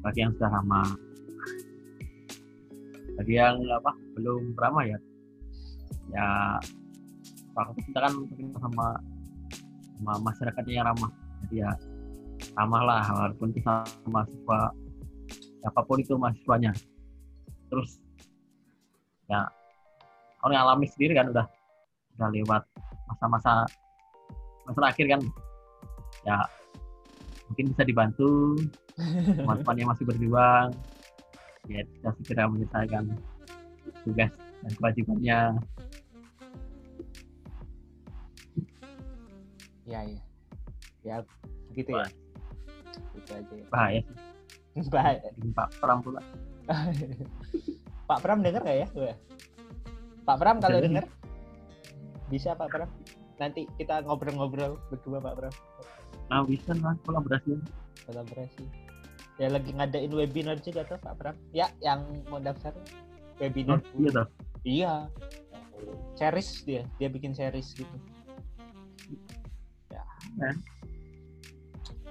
Bagi yang sudah ramah. Bagi yang apa? Belum ramah ya. Ya kita kan sama masyarakatnya yang ramah. Jadi ya ramah lah walaupun sama mahasiswa siapa pun itu mahasiswanya. Terus ya kalau yang alami sendiri kan udah udah lewat masa-masa masa akhir kan. Ya mungkin bisa dibantu teman-teman yang masih berjuang. Ya bisa segera menyelesaikan tugas dan kewajibannya ya ya ya begitu ya gitu aja ya. bahaya Bahaya. Pak Pram pula Pak Pram dengar nggak ya. Pak Pram kalau Dengar. bisa Pak Pram nanti kita ngobrol-ngobrol berdua Pak Bram. Nah bisa lah kolaborasi. Kolaborasi. Ya lagi ngadain webinar juga tuh Pak Bram. Ya yang mau daftar webinar. Oh, iya toh. Iya. Series dia, dia bikin series gitu. Ya. Ya.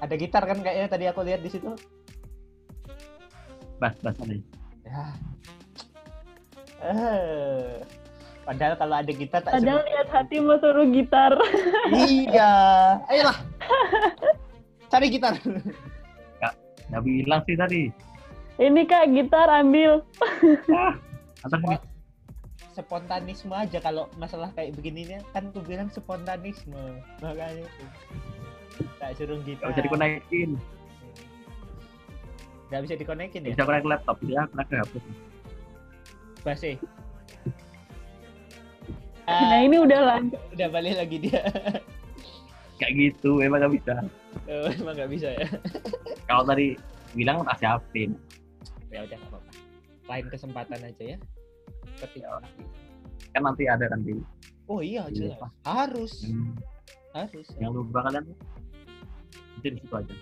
Ada gitar kan kayaknya tadi aku lihat di situ. Bas bas nih. Ya. Eh. Padahal kalau ada gitar tak Padahal suruh- lihat hati mau suruh gitar. Iya. Ayolah. Cari gitar. Nggak bilang sih tadi. Ini kak gitar ambil. Atas ini. Spontanisme aja kalau masalah kayak begininya kan aku bilang spontanisme. Makanya. Tak suruh gitar. Nggak bisa dikonekin. Nggak bisa dikonekin ya? Bisa connect laptop. Dia connect ke HP. Basi. Nah ini udah lanjut. udah balik lagi dia. Kayak gitu. Emang nggak bisa. Oh, emang nggak bisa ya? Kalau tadi bilang tak siapin. Ya udah apa-apa. Lain kesempatan aja ya. Ketika Kan nanti ada kan di Oh iya Iya, jelas. Harus, yang, harus. yang lupa kalian. Nanti di situ aja.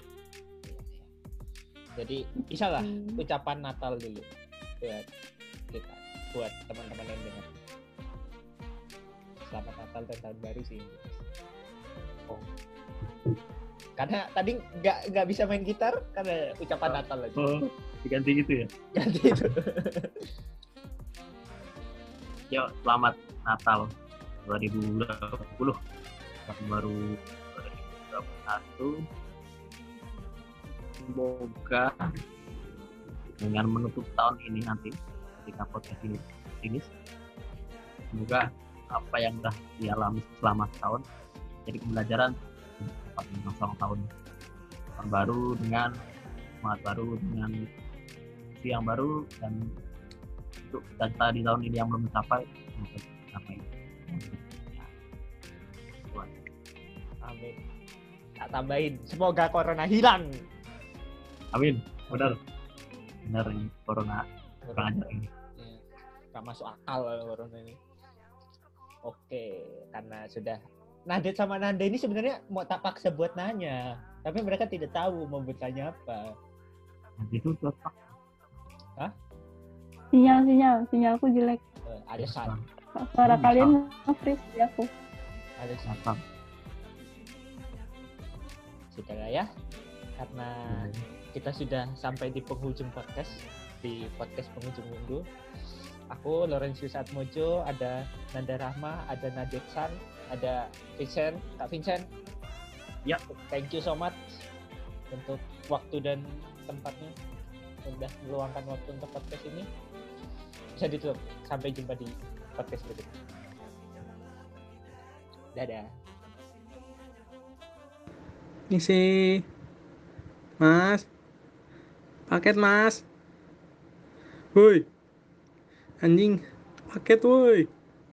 Jadi bisa lah Hmm. ucapan Natal dulu buat kita, buat teman-teman yang dengar. Selamat Natal dan tahun baru sih. Oh. Karena tadi nggak nggak bisa main gitar karena ucapan Oh. Natal aja. Oh, diganti gitu ya. Ganti itu. Yuk, selamat Natal 2020. Tahun baru 2021. Semoga dengan menutup tahun ini nanti ketika podcast ini finish, semoga apa yang sudah dialami selama tahun jadi pembelajaran menyongsong tahun tahun baru dengan semangat baru dengan yang baru dan untuk data di tahun ini yang belum tercapai tercapai. Amin. Tak tambahin. Semoga corona hilang. Amin. Benar. Benar ini corona kurang ajar ini. Nggak masuk akal corona ini. Oke, karena sudah Nadet sama Nanda ini sebenarnya mau tak paksa buat nanya, tapi mereka tidak tahu mau bertanya apa. Nanti itu cocok. Sinyal sinyal sinyalku jelek. Eh, Alesan, Suara Hmm, kalian nge-freeze di aku. Alesan. Cocok. Sudah lah ya, karena kita sudah sampai di penghujung podcast di podcast penghujung minggu. Aku Lorenzius Atmojo, ada Nanda Rahma, ada Nadet San, ada Vincent, Kak Vincent. Ya. Thank you so much untuk waktu dan tempatnya sudah meluangkan waktu untuk podcast ini. Bisa ditutup. Sampai jumpa di podcast berikutnya. Dadah. Misi. Mas. Paket, Mas. Woi. Anjing. Paket, woi.